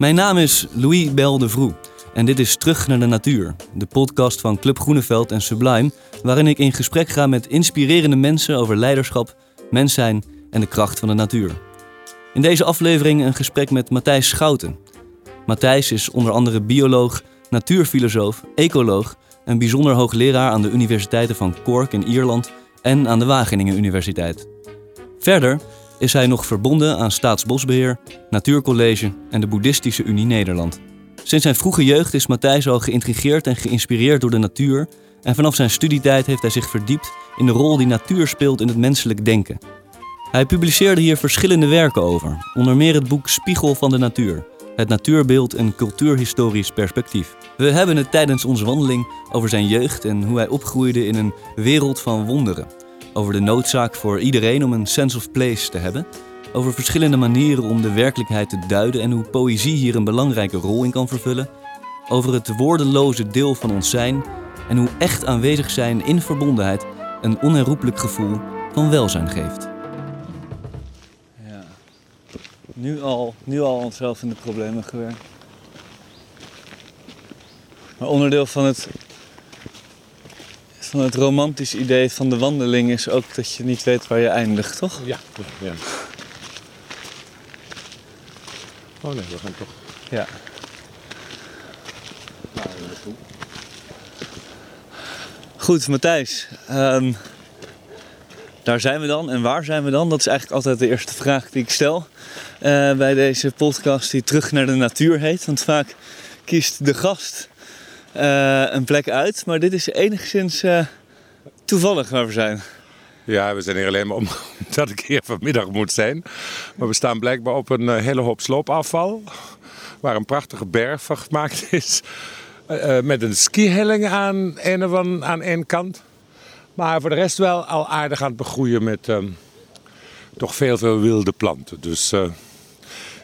Mijn naam is Louis Bel de Vroe en dit is Terug naar de Natuur, de podcast van Club Groeneveld en Sublime, waarin ik in gesprek ga met inspirerende mensen over leiderschap, mens zijn en de kracht van de natuur. In deze aflevering een gesprek met Matthijs Schouten. Matthijs is onder andere bioloog, natuurfilosoof, ecoloog en bijzonder hoogleraar aan de universiteiten van Cork in Ierland en aan de Wageningen Universiteit. Verder is hij nog verbonden aan Staatsbosbeheer, Natuurcollege en de Boeddhistische Unie Nederland. Sinds zijn vroege jeugd is Matthijs al geïntrigeerd en geïnspireerd door de natuur en vanaf zijn studietijd heeft hij zich verdiept in de rol die natuur speelt in het menselijk denken. Hij publiceerde hier verschillende werken over, onder meer het boek Spiegel van de Natuur, het natuurbeeld een cultuurhistorisch perspectief. We hebben het tijdens onze wandeling over zijn jeugd en hoe hij opgroeide in een wereld van wonderen. Over de noodzaak voor iedereen om een sense of place te hebben. Over verschillende manieren om de werkelijkheid te duiden en hoe poëzie hier een belangrijke rol in kan vervullen. Over het woordeloze deel van ons zijn en hoe echt aanwezig zijn in verbondenheid een onherroepelijk gevoel van welzijn geeft. Ja, nu al, nu al onszelf in de problemen gewerkt. Maar onderdeel van het van het romantisch idee van de wandeling is ook dat je niet weet waar je eindigt, toch? Ja, ja. Oh nee, we gaan toch. Ja. Goed, Matthijs. Um, daar zijn we dan. En waar zijn we dan? Dat is eigenlijk altijd de eerste vraag die ik stel uh, bij deze podcast die Terug naar de Natuur heet. Want vaak kiest de gast een plek uit. Maar dit is enigszins uh, toevallig waar we zijn. Ja, we zijn hier alleen maar omdat ik hier vanmiddag moet zijn. Maar we staan blijkbaar op een uh, hele hoop sloopafval. Waar een prachtige berg van gemaakt is. met een skihelling aan een, van, aan één kant. Maar voor de rest wel al aardig aan het begroeien met um, toch veel, veel wilde planten. Dus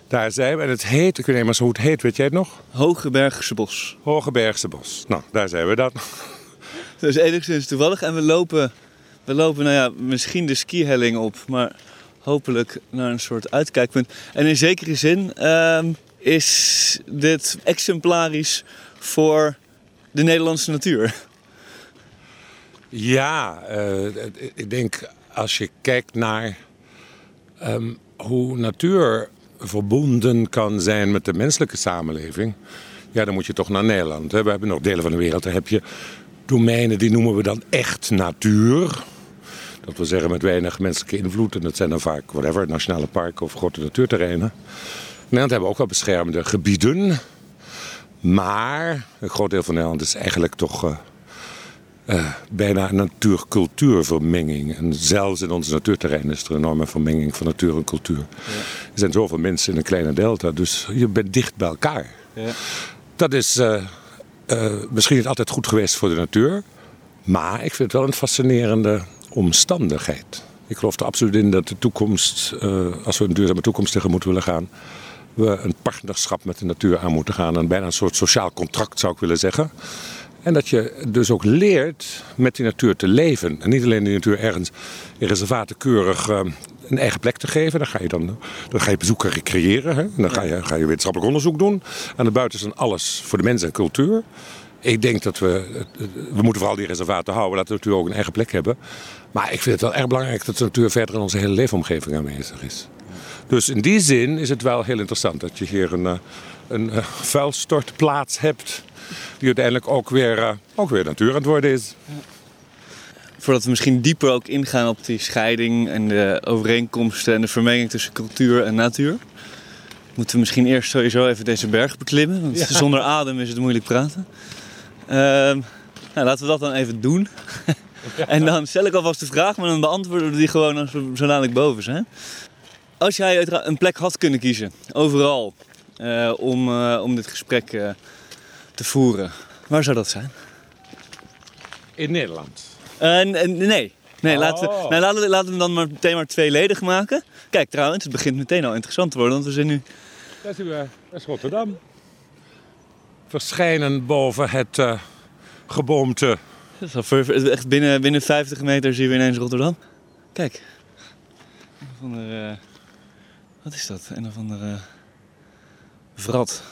daar zijn we. En het heet, ik weet niet meer zo hoe het heet, weet jij het nog? Hogebergse Bos. Hogebergse Bos. Nou, daar zijn we dan. Dat is enigszins toevallig. En we lopen, we lopen nou ja, misschien de skihelling op, maar hopelijk naar een soort uitkijkpunt. En in zekere zin uh, is dit exemplarisch voor de Nederlandse natuur. Ja, uh, ik denk als je kijkt naar um, hoe natuur verbonden kan zijn met de menselijke samenleving, ja, dan moet je toch naar Nederland. We hebben nog delen van de wereld, daar heb je domeinen die noemen we dan echt natuur. Dat wil zeggen met weinig menselijke invloed. En dat zijn dan vaak, whatever, nationale parken of grote natuurterreinen. In Nederland hebben we ook wel beschermde gebieden. Maar een groot deel van Nederland is eigenlijk toch uh, bijna een natuur-cultuurvermenging. En zelfs in onze natuurterreinen is er een enorme vermenging van natuur en cultuur. Ja. Er zijn zoveel mensen in een kleine delta, dus je bent dicht bij elkaar. Ja. Dat is uh, uh, misschien niet altijd goed geweest voor de natuur. Maar ik vind het wel een fascinerende omstandigheid. Ik geloof er absoluut in dat de toekomst, als we een duurzame toekomst tegemoet willen gaan, we een partnerschap met de natuur aan moeten gaan. En bijna een soort sociaal contract zou ik willen zeggen. En dat je dus ook leert met die natuur te leven. En niet alleen die natuur ergens in reservaten keurig uh, een eigen plek te geven. Dan ga je, dan, dan ga je bezoeken recreëren. Hè? En dan ga je, ga je wetenschappelijk onderzoek doen. Aan de is dan alles voor de mens en cultuur. Ik denk dat we, we moeten vooral die reservaten houden, dat de natuur ook een eigen plek hebben. Maar ik vind het wel erg belangrijk dat de natuur verder in onze hele leefomgeving aanwezig is. Dus in die zin is het wel heel interessant dat je hier een, een, een vuilstortplaats hebt die uiteindelijk ook weer, uh, ook weer natuur aan het worden is. Voordat we misschien dieper ook ingaan op die scheiding en de overeenkomsten en de vermenging tussen cultuur en natuur, moeten we misschien eerst sowieso even deze berg beklimmen. Want ja. zonder adem is het moeilijk praten. Uh, nou, laten we dat dan even doen. Ja. en dan stel ik alvast de vraag, maar dan beantwoorden we die gewoon als we zo dadelijk boven zijn. Als jij een plek had kunnen kiezen, overal, uh, om, uh, om dit gesprek uh, te voeren. Waar zou dat zijn? In Nederland? Uh, nee. Nee, oh. laten, we, nou, laten, we, laten we hem dan maar meteen maar tweeledig maken. Kijk trouwens, het begint meteen al interessant te worden, want we zijn nu... Daar zien we, dat is Rotterdam. Verschijnen boven het uh, geboomte. Echt binnen, binnen 50 meter zien we ineens Rotterdam. Kijk. Een of andere, uh, wat is dat? Een of andere Vrat.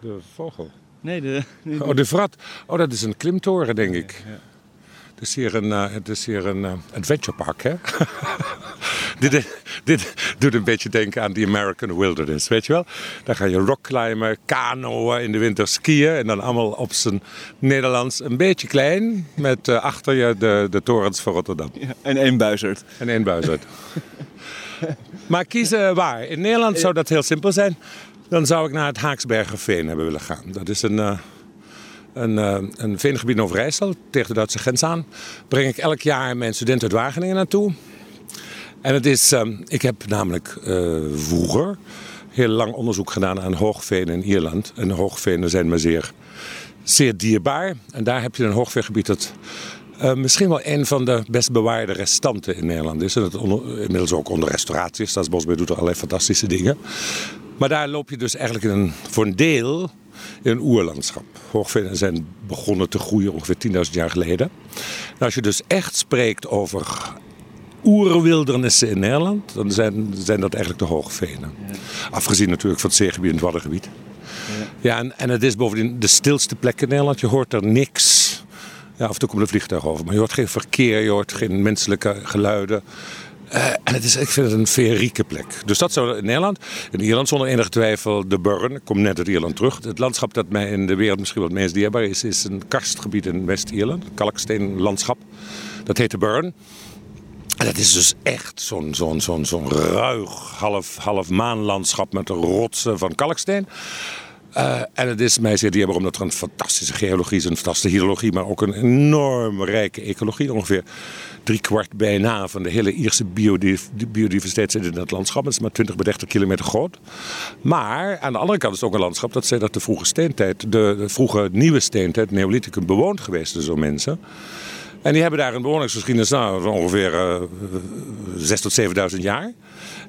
De vogel. Nee, de... Oh, de Vrat. Oh, dat is een klimtoren, denk ik. Het is hier een, eh, het is hier een eh, adventurepark, hè? dit, dit doet een beetje denken aan de American Wilderness, weet je wel? Daar ga je rockclimben, kanoën, in de winter skiën... en dan allemaal op zijn Nederlands een beetje klein... met eh, achter je de, de torens van Rotterdam. Ja, en één buizerd. En één buizerd. maar kiezen waar. In Nederland zou dat heel simpel zijn. Dan zou ik naar het Haaksbergerveen hebben willen gaan. Dat is een, eh, een, eh, een veengebied in Overijssel, tegen de Duitse grens aan. Breng ik elk jaar mijn studenten uit Wageningen naartoe. En het is, eh, ik heb namelijk eh, vroeger heel lang onderzoek gedaan aan hoogvenen in Ierland. En hoogvenen zijn me zeer, zeer dierbaar. En daar heb je een hoogveengebied dat misschien wel een van de best bewaarde restanten in Nederland is. En dat inmiddels ook onder restauratie is. Staatsbosbeheer doet er allerlei fantastische dingen. Maar daar loop je dus eigenlijk in een, voor een deel in een oerlandschap. Hoogvenen zijn begonnen te groeien ongeveer 10.000 jaar geleden. En als je dus echt spreekt over oerwildernissen in Nederland, dan zijn, zijn dat eigenlijk de hoogvenen. Afgezien natuurlijk van het zeegebied en het Waddengebied. Ja, en, en het is bovendien de stilste plek in Nederland. Je hoort er niks. Ja, af en toe komt een vliegtuig over, maar je hoort geen verkeer, je hoort geen menselijke geluiden. Eh, en het is, ik vind het een feerieke plek. Dus dat zou in Nederland. In Ierland zonder enige twijfel de Burren. Ik kom net uit Ierland terug. Het landschap dat mij in de wereld misschien wat het meest dierbaar is, is een karstgebied in West-Ierland. Een kalksteenlandschap. Dat heet de Burren. En dat is dus echt zo'n zo'n zo'n zo'n ruig half, half maanlandschap met rotsen van kalksteen. Eh, en het is mij zeer dierbaar omdat er een fantastische geologie is, een fantastische hydrologie, maar ook een enorm rijke ecologie. Ongeveer driekwart bijna van de hele Ierse biodiv- biodiversiteit zit in dat landschap. Het is maar 20 bij 30 kilometer groot. Maar aan de andere kant is het ook een landschap dat dat de vroege steentijd, de, vroege nieuwe steentijd, Neolithicum, bewoond geweest is door mensen. En die hebben daar een bewoningsgeschiedenis nou, van ongeveer eh 6.000 tot 7.000 jaar.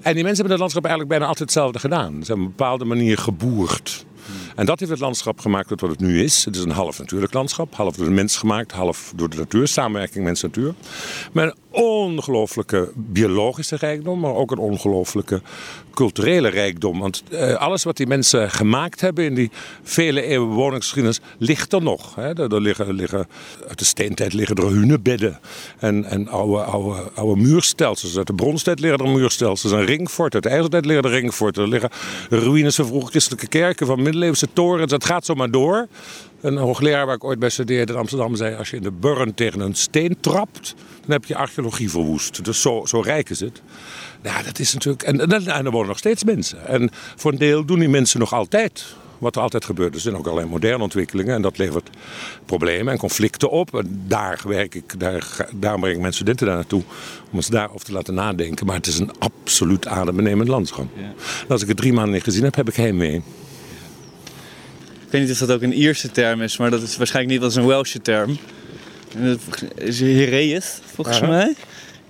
En die mensen hebben dat landschap eigenlijk bijna altijd hetzelfde gedaan. Ze hebben op een bepaalde manier geboerd. En dat heeft het landschap gemaakt tot wat het nu is. Het is een half natuurlijk landschap. Half door de mens gemaakt, half door de natuur. Samenwerking mens-natuur. Met een ongelooflijke biologische rijkdom, maar ook een ongelooflijke culturele rijkdom. Want eh, alles wat die mensen gemaakt hebben in die vele eeuwen bewoningsgeschiedenis ligt er nog. Hè. Liggen, liggen, uit de steentijd liggen er hunebedden en, en oude, oude, oude muurstelsels. Uit de bronstijd liggen er muurstelsels. Een ringfort, uit de ijzertijd liggen er ringforten. Er liggen ruïnes van vroege christelijke kerken, van middeleeuwse torens. Het gaat zo maar door. Een hoogleraar waar ik ooit bij studeerde in Amsterdam zei... als je in de burn tegen een steen trapt, dan heb je archeologie verwoest. Dus zo, zo rijk is het. Nou, dat is natuurlijk... En, en, en er wonen nog steeds mensen. En voor een deel doen die mensen nog altijd wat er altijd gebeurt. Er zijn ook allerlei moderne ontwikkelingen en dat levert problemen en conflicten op. En daar werk ik, daar, breng ik mijn studenten daar naartoe om eens daarover te laten nadenken. Maar het is een absoluut adembenemend landschap. Als ik het drie maanden niet gezien heb, heb ik heimwee. Ik weet niet of dat ook een Ierse term is, maar dat is waarschijnlijk niet, is een Welsche term. Dat is Hereus, volgens mij.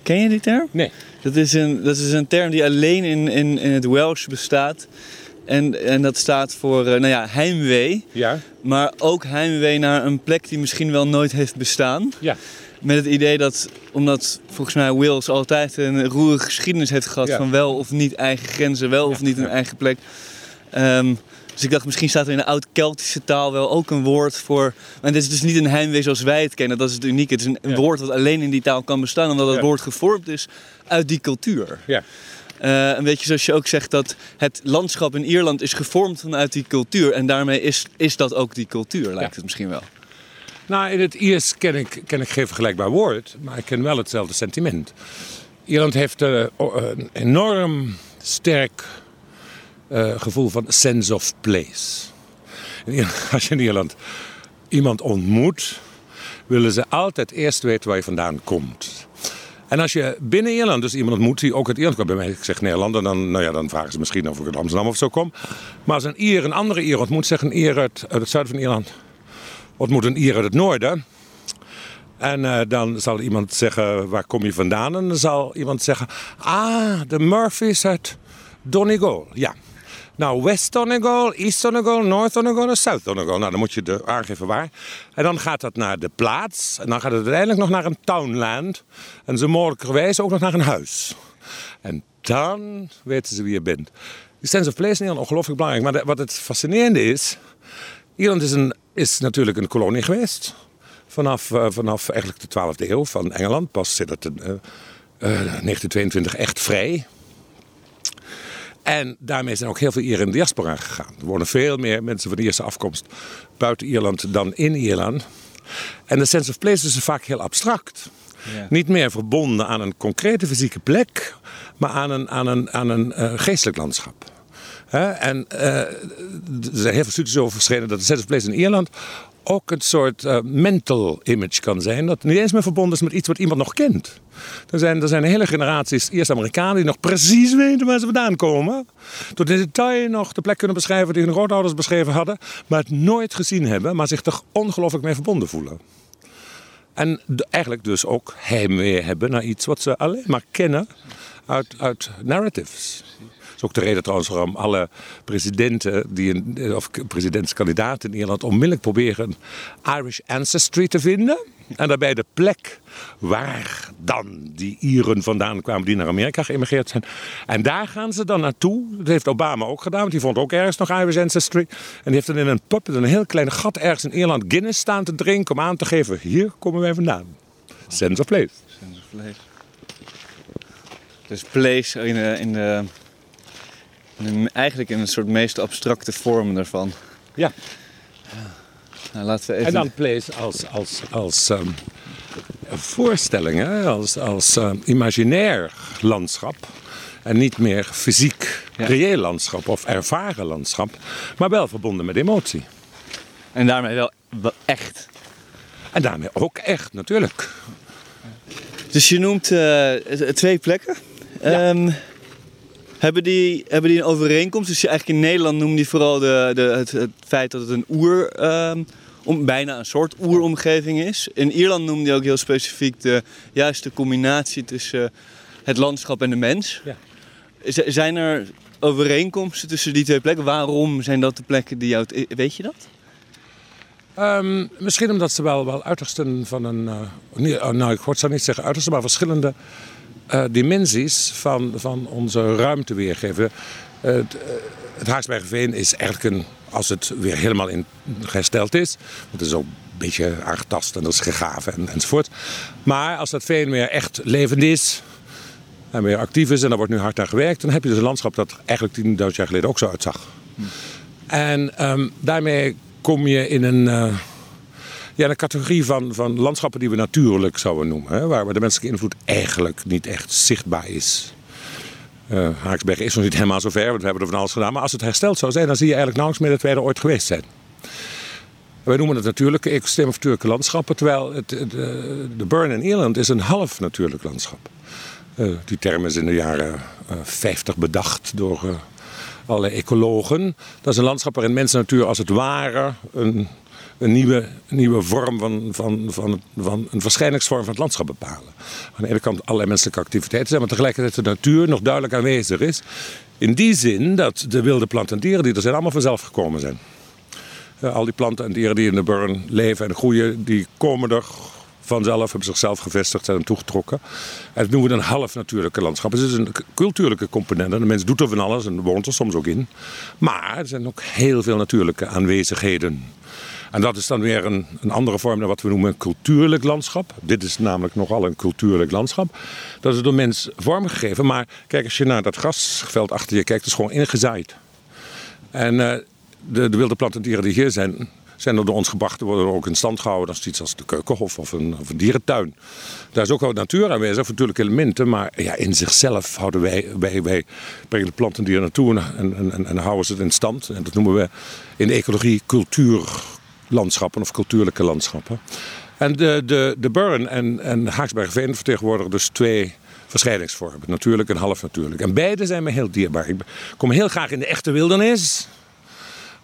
Ken je die term? Nee. Dat is een, dat is een term die alleen in, in, in het Welsh bestaat. En, en dat staat voor eh, nou ja, heimwee. Ja? Maar ook heimwee naar een plek die misschien wel nooit heeft bestaan. Ja. Met het idee dat, omdat volgens mij Wales altijd een roerige geschiedenis heeft gehad Ja. van wel of niet eigen grenzen, wel of niet een eigen plek. Ehm, dus ik dacht, misschien staat er in de oud-Keltische taal wel ook een woord voor. Maar dit is dus niet een heimwee zoals wij het kennen, dat is het unieke. Het is een, Ja. woord dat alleen in die taal kan bestaan, omdat het Ja. woord gevormd is uit die cultuur. Ja. Eh, een beetje zoals je ook zegt dat het landschap in Ierland is gevormd vanuit die cultuur. En daarmee is, is dat ook die cultuur, lijkt het misschien wel. Nou, in het Iers ken ik, ken ik geen vergelijkbaar woord, maar ik ken wel hetzelfde sentiment. Ierland heeft eh, een enorm sterk eh, gevoel van sense of place. Als je in Ierland iemand ontmoet, willen ze altijd eerst weten waar je vandaan komt. En als je binnen Ierland dus iemand ontmoet die ook uit Ierland komt, bij mij, ik zeg Nederland, en dan, nou ja, dan vragen ze misschien of ik uit Amsterdam of zo kom. Maar als een Ier een andere Ier ontmoet, zeg een Ier uit, uit het zuiden van Ierland, ontmoet een Ier uit het noorden. En eh, dan zal iemand zeggen, waar kom je vandaan? En dan zal iemand zeggen, ah, de Murphys uit Donegal. Ja. Nou, West Donegal, East Donegal, North Donegal en South Donegal. Nou, dan moet je de aangeven waar. En dan gaat dat naar de plaats. En dan gaat het uiteindelijk nog naar een townland. En zo mogelijkerwijs ook nog naar een huis. En dan weten ze wie je bent. Die sense of place is ongelooflijk belangrijk. Maar wat het fascinerende is... Ierland is, is natuurlijk een kolonie geweest. Vanaf, uh, vanaf eigenlijk de 12e eeuw van Engeland. Pas het uh, 1922 echt vrij. En daarmee zijn ook heel veel Ieren in de diaspora gegaan. Er wonen veel meer mensen van de eerste afkomst buiten Ierland dan in Ierland. En de sense of place is vaak heel abstract. Ja. Niet meer verbonden aan een concrete fysieke plek, maar aan een, aan een, aan een uh, geestelijk landschap. En uh, er zijn heel veel studies over verschenen dat de sense of place in Ierland ook een soort uh, mental image kan zijn. Dat niet eens meer verbonden is met iets wat iemand nog kent. Er zijn, er zijn hele generaties, eerst Amerikanen, die nog precies weten waar ze vandaan komen. Tot in detail nog de plek kunnen beschrijven die hun grootouders beschreven hadden. Maar het nooit gezien hebben, maar zich er ongelooflijk mee verbonden voelen. En eigenlijk dus ook heimwee hebben naar iets wat ze alleen maar kennen uit, uit narratives is ook de reden trouwens waarom alle presidenten die een, of presidentskandidaten in Nederland onmiddellijk proberen Irish ancestry te vinden. En daarbij de plek waar dan die Ieren vandaan kwamen die naar Amerika geëmigreerd zijn. En daar gaan ze dan naartoe. Dat heeft Obama ook gedaan, want die vond ook ergens nog Irish ancestry. En die heeft dan in een pub, een heel klein gat ergens in Ierland Guinness staan te drinken om aan te geven, hier komen wij vandaan. Sense of place. Sense of place. Dus place in de, in de eigenlijk in een soort meest abstracte vorm ervan. Ja. Nou, laten we even... En dan place als, als, als um, voorstelling, als, als um, imaginair landschap. En niet meer fysiek, reëel landschap of ervaren landschap. Maar wel verbonden met emotie. En daarmee wel, wel echt. En daarmee ook echt, natuurlijk. Dus je noemt uh, twee plekken. Ja. Um, hebben die, hebben die een overeenkomst? Dus eigenlijk in Nederland noemde die vooral de, de, het, het, feit dat het een oer, um, om, bijna een soort oeromgeving is. In Ierland noemde hij ook heel specifiek de juiste combinatie tussen het landschap en de mens. Ja. Zijn er overeenkomsten tussen die twee plekken? Waarom zijn dat de plekken die jou... Weet je dat? Um, misschien omdat ze wel, wel uitersten van een... Uh, nou, ik zou niet zeggen uitersten, maar verschillende uh, dimensies van, van onze ruimte weergeven. Uh, het, het Haaksbergenveen is eigenlijk een, als het weer helemaal in, hersteld is, want het is ook een beetje aangetast en dat is gegaven en, enzovoort. Maar als dat veen weer echt levend is en weer actief is en daar wordt nu hard aan gewerkt, dan heb je dus een landschap dat eigenlijk 10.000 jaar geleden ook zo uitzag. Hm. En um, daarmee kom je in een. Uh, ja, een categorie van, van landschappen die we natuurlijk zouden noemen. Hè, waar de menselijke invloed eigenlijk niet echt zichtbaar is. Uh, Haaksbergen is nog niet helemaal zo ver, want we hebben er van alles gedaan. Maar als het hersteld zou zijn, dan zie je eigenlijk nauwelijks meer dat wij er ooit geweest zijn. Wij noemen het natuurlijke ecosysteem of natuurlijke landschappen. Terwijl het, de, de Burn in Ierland is een half natuurlijk landschap. Uh, die term is in de jaren uh, eh, 50 bedacht door allerlei ecologen. Dat is een landschap waarin mens en natuur als het ware een een nieuwe, nieuwe vorm van, van, van, van een verschijningsvorm van het landschap bepalen. Aan de ene kant allerlei menselijke activiteiten zijn, maar tegelijkertijd de natuur nog duidelijk aanwezig is. In die zin dat de wilde planten en dieren die er zijn allemaal vanzelf gekomen zijn. al die planten en dieren die in de burn leven en groeien, die komen er vanzelf, hebben zichzelf gevestigd, zijn toegetrokken. En dat noemen we een half natuurlijke landschap. Dus het is een cultuurlijke component. de mens doet er van alles en woont er soms ook in. Maar er zijn ook heel veel natuurlijke aanwezigheden. En dat is dan weer een, een andere vorm dan wat we noemen een cultuurlijk landschap. Dit is namelijk nogal een cultuurlijk landschap. Dat is door mens vormgegeven. Maar kijk, als je naar dat grasveld achter je kijkt, is gewoon ingezaaid. En uh, de, de wilde planten en dieren die hier zijn, zijn door ons gebracht, worden ook in stand gehouden. Dat is iets als de keukenhof of een, of een dierentuin. Daar is ook wel natuur aanwezig, of natuurlijke elementen. Maar ja, in zichzelf houden wij, wij, wij brengen de planten en dieren naartoe en, en, en, en houden ze het in stand. En dat noemen we in de ecologie cultuur, landschappen of cultuurlijke landschappen. En de, de, de Burn en, en Haaksbergveen vertegenwoordigen dus twee verscheidingsvormen. Natuurlijk en half natuurlijk. En beide zijn me heel dierbaar. Ik kom heel graag in de echte wildernis.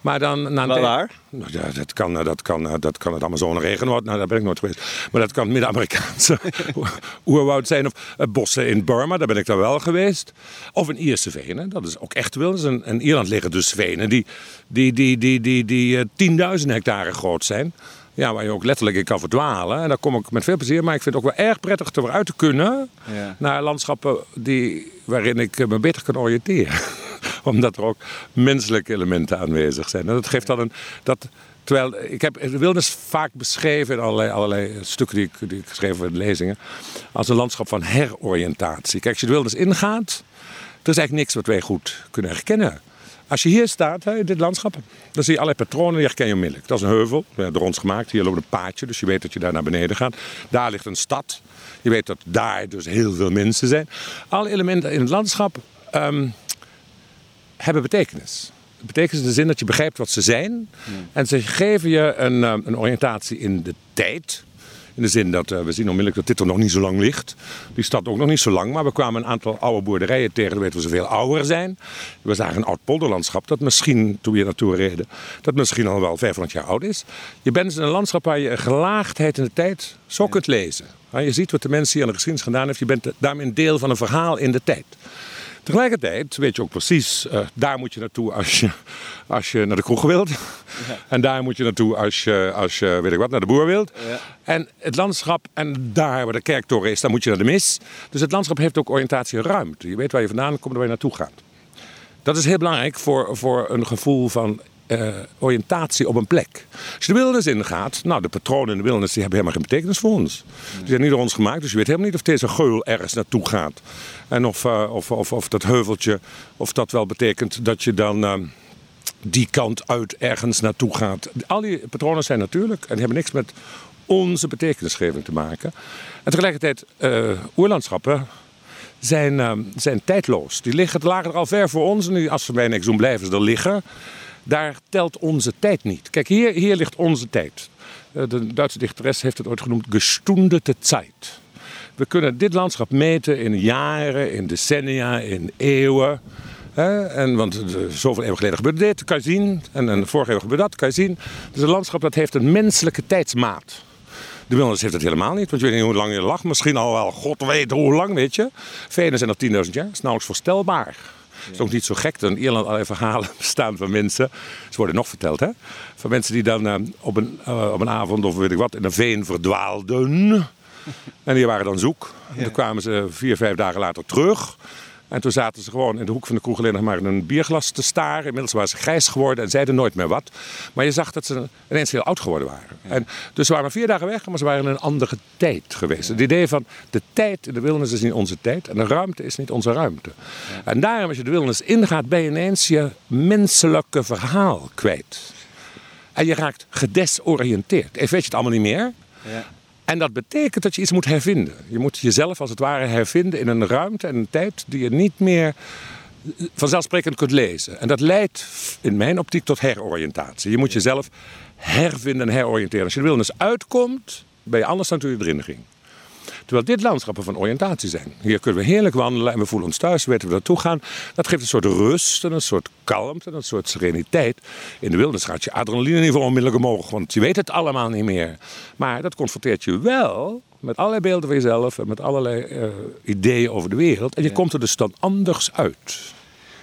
Maar dan... Na een waar? Nou ja, dat kan, dat, kan, dat kan het Amazone-regenwoud. Nou, daar ben ik nooit geweest. Maar dat kan het Midden-Amerikaanse oerwoud zijn. Of uh, bossen in Burma, daar ben ik dan wel geweest. Of in Ierse venen, dat is ook echt. In, in Ierland liggen dus venen die, die, die, die, die, die, die uh, 10.000 hectare groot zijn. Ja, waar je ook letterlijk in kan verdwalen. En daar kom ik met veel plezier. Maar ik vind het ook wel erg prettig te uit te kunnen... Ja. naar landschappen die, waarin ik me beter kan oriënteren. omdat er ook menselijke elementen aanwezig zijn. Dat geeft dan een. Dat, terwijl ik heb Wilders vaak beschreven in allerlei, allerlei stukken die ik, geschreven heb in lezingen. als een landschap van heroriëntatie. Kijk, als je de Wilders ingaat. er is eigenlijk niks wat wij goed kunnen herkennen. Als je hier staat, in dit landschap, dan zie je allerlei patronen, die herken je onmiddellijk. Dat is een heuvel, door ons gemaakt. Hier loopt een paadje, dus je weet dat je daar naar beneden gaat. Daar ligt een stad. Je weet dat daar dus heel veel mensen zijn. Alle elementen in het landschap um, hebben betekenis. Betekenis in de zin dat je begrijpt wat ze zijn. En ze geven je een, um, een oriëntatie in de tijd. In de zin dat uh, we zien onmiddellijk dat dit er nog niet zo lang ligt. Die stad ook nog niet zo lang, maar we kwamen een aantal oude boerderijen tegen. Dan weten we ze veel ouder zijn. We zagen een oud polderlandschap dat misschien, toen we hier naartoe reden, dat misschien al wel 500 jaar oud is. Je bent in een landschap waar je een gelaagdheid in de tijd zo kunt lezen. Je ziet wat de mensen hier aan de geschiedenis gedaan hebben. Je bent daarmee een deel van een verhaal in de tijd. Tegelijkertijd weet je ook precies, uh, daar moet je naartoe als je, als je naar de kroeg wilt. Ja. En daar moet je naartoe als je, als je weet ik wat, naar de boer wilt. Ja. En het landschap, en daar waar de kerktoren is, daar moet je naar de mis. Dus het landschap heeft ook oriëntatie en ruimte. Je weet waar je vandaan komt en waar je naartoe gaat. Dat is heel belangrijk voor, voor een gevoel van uh, oriëntatie op een plek. Als je de wildernis ingaat, nou de patronen in de wildernis die hebben helemaal geen betekenis voor ons. Die zijn niet door ons gemaakt, dus je weet helemaal niet of deze geul ergens naartoe gaat. En of, uh, of, of, of, dat heuveltje, of dat wel betekent dat je dan uh, die kant uit ergens naartoe gaat. Al die patronen zijn natuurlijk en die hebben niks met onze betekenisgeving te maken. En tegelijkertijd, oerlandschappen zijn, zijn tijdloos. Die liggen, lagen er al ver voor ons. En als ze bij een exoom blijven ze er liggen daar telt onze tijd niet. Kijk, hier, hier ligt onze tijd. Eh, de Duitse dichteres heeft het ooit genoemd gestundete tijd. We kunnen dit landschap meten in jaren, in decennia, in eeuwen. En, want zoveel eeuwen geleden gebeurde dit, kan je zien. En, en vorige eeuw gebeurde dat, kan je zien. Dus een landschap dat heeft een menselijke tijdsmaat. De Wilnis heeft het helemaal niet, want je weet niet hoe lang je lag. Misschien al wel, god weet hoe lang, weet je. Venus zijn nog 10.000 jaar, dat is nauwelijks voorstelbaar. Het is ook niet zo gek dat in Ierland allerlei verhalen bestaan van mensen. Ze worden nog verteld, hè? Van mensen die dan uh, op, een, uh, op een avond of weet ik wat in een veen verdwaalden. En die waren dan zoek. En toen kwamen ze vier, vijf dagen later terug. En toen zaten ze gewoon in de hoek van de kroeg alleen nog maar in een bierglas te staren. Inmiddels waren ze grijs geworden en zeiden nooit meer wat. Maar je zag dat ze ineens heel oud geworden waren. En dus ze waren maar vier dagen weg, maar ze waren in een andere tijd geweest. Het idee van de tijd in de wildernis is niet onze tijd en de ruimte is niet onze ruimte. En daarom als je de wildernis ingaat, ben je ineens je menselijke verhaal kwijt. En je raakt gedesoriënteerd. Even weet je het allemaal niet meer. En dat betekent dat je iets moet hervinden. Je moet jezelf als het ware hervinden in een ruimte en een tijd die je niet meer vanzelfsprekend kunt lezen. En dat leidt in mijn optiek tot heroriëntatie. Je moet jezelf hervinden en heroriënteren. Als je de wildernis uitkomt, ben je anders dan toen je erin ging. Terwijl dit landschappen van oriëntatie zijn. Hier kunnen we heerlijk wandelen en we voelen ons thuis, we weten we naartoe gaan. Dat geeft een soort rust en een soort kalmte en een soort sereniteit. In de wildernis gaat je adrenaline onmiddellijk omhoog, want je weet het allemaal niet meer. Maar dat confronteert je wel met allerlei beelden van jezelf en met allerlei uh, ideeën over de wereld. En je komt er dus dan anders uit.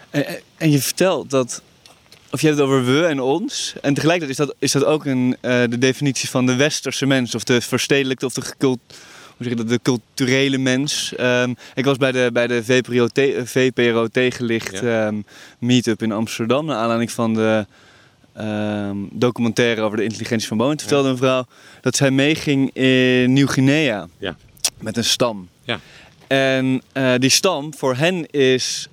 En, en je vertelt dat of je hebt het over we en ons. En tegelijkertijd is dat, is dat ook een, uh, de definitie van de westerse mens. Of de verstedelijkte of de gecult, hoe zeg je dat, de culturele mens. Um, ik was bij de, bij de VPRO, VPRO tegenlicht ja. um, meetup in Amsterdam. Naar aanleiding van de um, documentaire over de intelligentie van bomen. Toen vertelde een vrouw dat zij meeging in Nieuw-Guinea. Ja. Met een stam. Ja. En uh, die stam voor hen is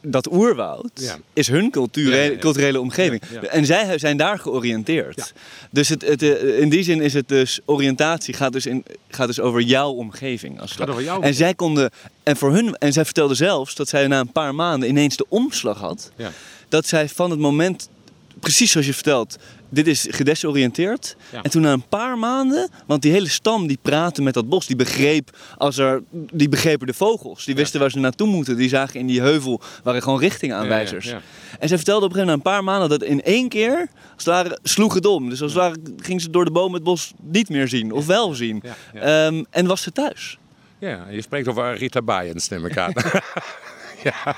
dat oerwoud is hun culturele, culturele omgeving. En zij zijn daar georiënteerd. Dus het, het, eh, in die zin is het dus oriëntatie gaat dus, in, gaat dus over jouw omgeving. Als het over jouw en zij konden en voor hun en zij vertelde zelfs dat zij na een paar maanden ineens de omslag had. Dat zij van het moment precies zoals je vertelt, dit is gedesoriënteerd. En toen na een paar maanden, want die hele stam die praatte met dat bos, die begreep als er, die begrepen de vogels, die wisten waar ze naartoe moeten, die zagen in die heuvel waren gewoon richtingaanwijzers. Ja, en ze vertelde op een gegeven moment na een paar maanden dat in één keer, als het ware, sloeg het om. Dus als het ware ging ze door de boom het bos niet meer zien, of wel zien. Um, en was ze thuis. Ja, je spreekt over Rita Bayens, neem ik aan. ja.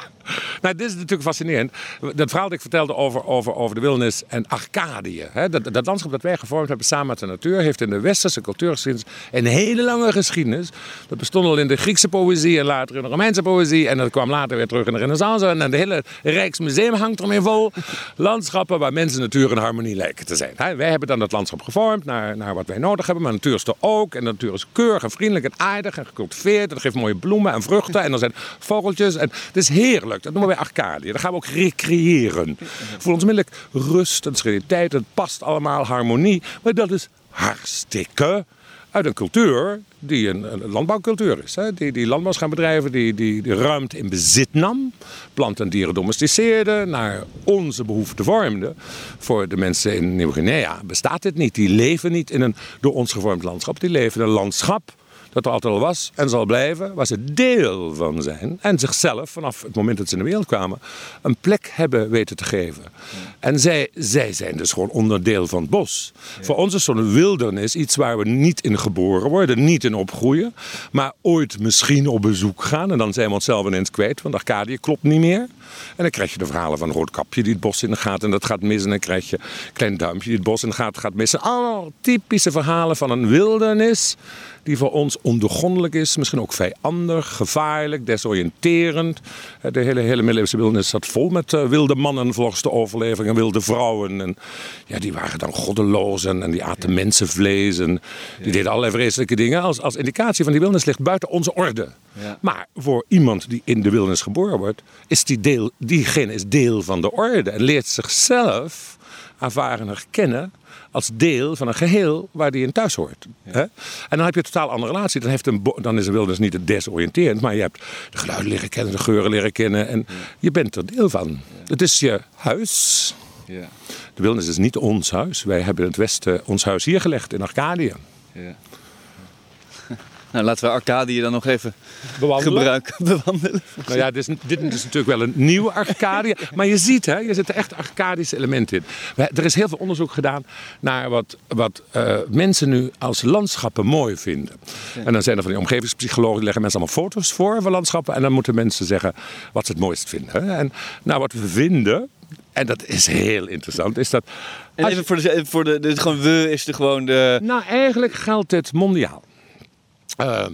Nou, dit is natuurlijk fascinerend. Dat verhaal dat ik vertelde over, over, over de wildernis en Arcadië. Hè? Dat, dat landschap dat wij gevormd hebben samen met de natuur... heeft in de westerse cultuurgeschiedenis een hele lange geschiedenis. Dat bestond al in de Griekse poëzie en later in de Romeinse poëzie. En dat kwam later weer terug in de renaissance. En de hele Rijksmuseum hangt ermee vol. Landschappen waar mensen natuur en harmonie lijken te zijn. Wij hebben dan dat landschap gevormd naar, naar wat wij nodig hebben. Maar natuur is er ook. En de natuur is keurig en vriendelijk en aardig en gecultiveerd. En dat geeft mooie bloemen en vruchten. En er zijn vogeltjes. En het is heerlijk. Dat noemen wij Arcadië. Daar gaan we ook recreëren. Voor ons onmiddellijk rust en sereniteit. Het past allemaal, harmonie. Maar dat is hartstikke uit een cultuur die een, landbouwcultuur is. Hè? Die, die gaan bedrijven, die, die, die ruimte in bezit nam, planten en dieren domesticeerde, naar onze behoeften vormde. Voor de mensen in Nieuw-Guinea bestaat dit niet. Die leven niet in een door ons gevormd landschap. Die leven in een landschap dat er altijd al was en zal blijven, waar ze deel van zijn. En zichzelf, vanaf het moment dat ze in de wereld kwamen, een plek hebben weten te geven. En zij, zij zijn dus gewoon onderdeel van het bos. Voor ons is zo'n wildernis iets waar we niet in geboren worden, niet in opgroeien, maar ooit misschien op bezoek gaan. En dan zijn we onszelf ineens kwijt, want Arcadië klopt niet meer. En dan krijg je de verhalen van Roodkapje die het bos in gaat en dat gaat mis. En dan krijg je Klein Duimpje die het bos in gaat, gaat missen. Allemaal typische verhalen van een wildernis die voor ons ondoorgrondelijk is. Misschien ook vijandig, gevaarlijk, desoriënterend. De hele, hele middeleeuwse wildernis zat vol met uh, wilde mannen volgens de overlevering en wilde vrouwen. En ja, die waren dan goddeloos en, en die aten mensenvlees en die deden allerlei vreselijke dingen. Als, als indicatie van die wildernis ligt buiten onze orde. Ja. Maar voor iemand die in de wildernis geboren wordt, is die deel, diegene is deel van de orde en leert zichzelf ervaren herkennen als deel van een geheel waar die in thuis hoort. Hè? En dan heb je een totaal andere relatie. Dan, heeft een dan is een wildernis niet het desoriënterend, maar je hebt de geluiden leren kennen, de geuren leren kennen en je bent er deel van. Het is je huis. De wildernis is niet ons huis. Wij hebben in het Westen ons huis hier gelegd in Arcadië. Nou, laten we Arcadië dan nog even bewandelen. gebruiken. Bewandelen. Nou ja, dit is, dit is, natuurlijk wel een nieuwe Arcadië. Maar je ziet, hè, je zit er echt Arcadische elementen in. Er is heel veel onderzoek gedaan naar wat, wat uh, mensen nu als landschappen mooi vinden. En dan zijn er van die omgevingspsychologen, die leggen mensen allemaal foto's voor van landschappen. En dan moeten mensen zeggen wat ze het mooist vinden. Hè. En nou, wat we vinden, en dat is heel interessant. Is dat en even voor de, voor de, de, gewoon we is er gewoon de. Nou, eigenlijk geldt dit mondiaal. Uh,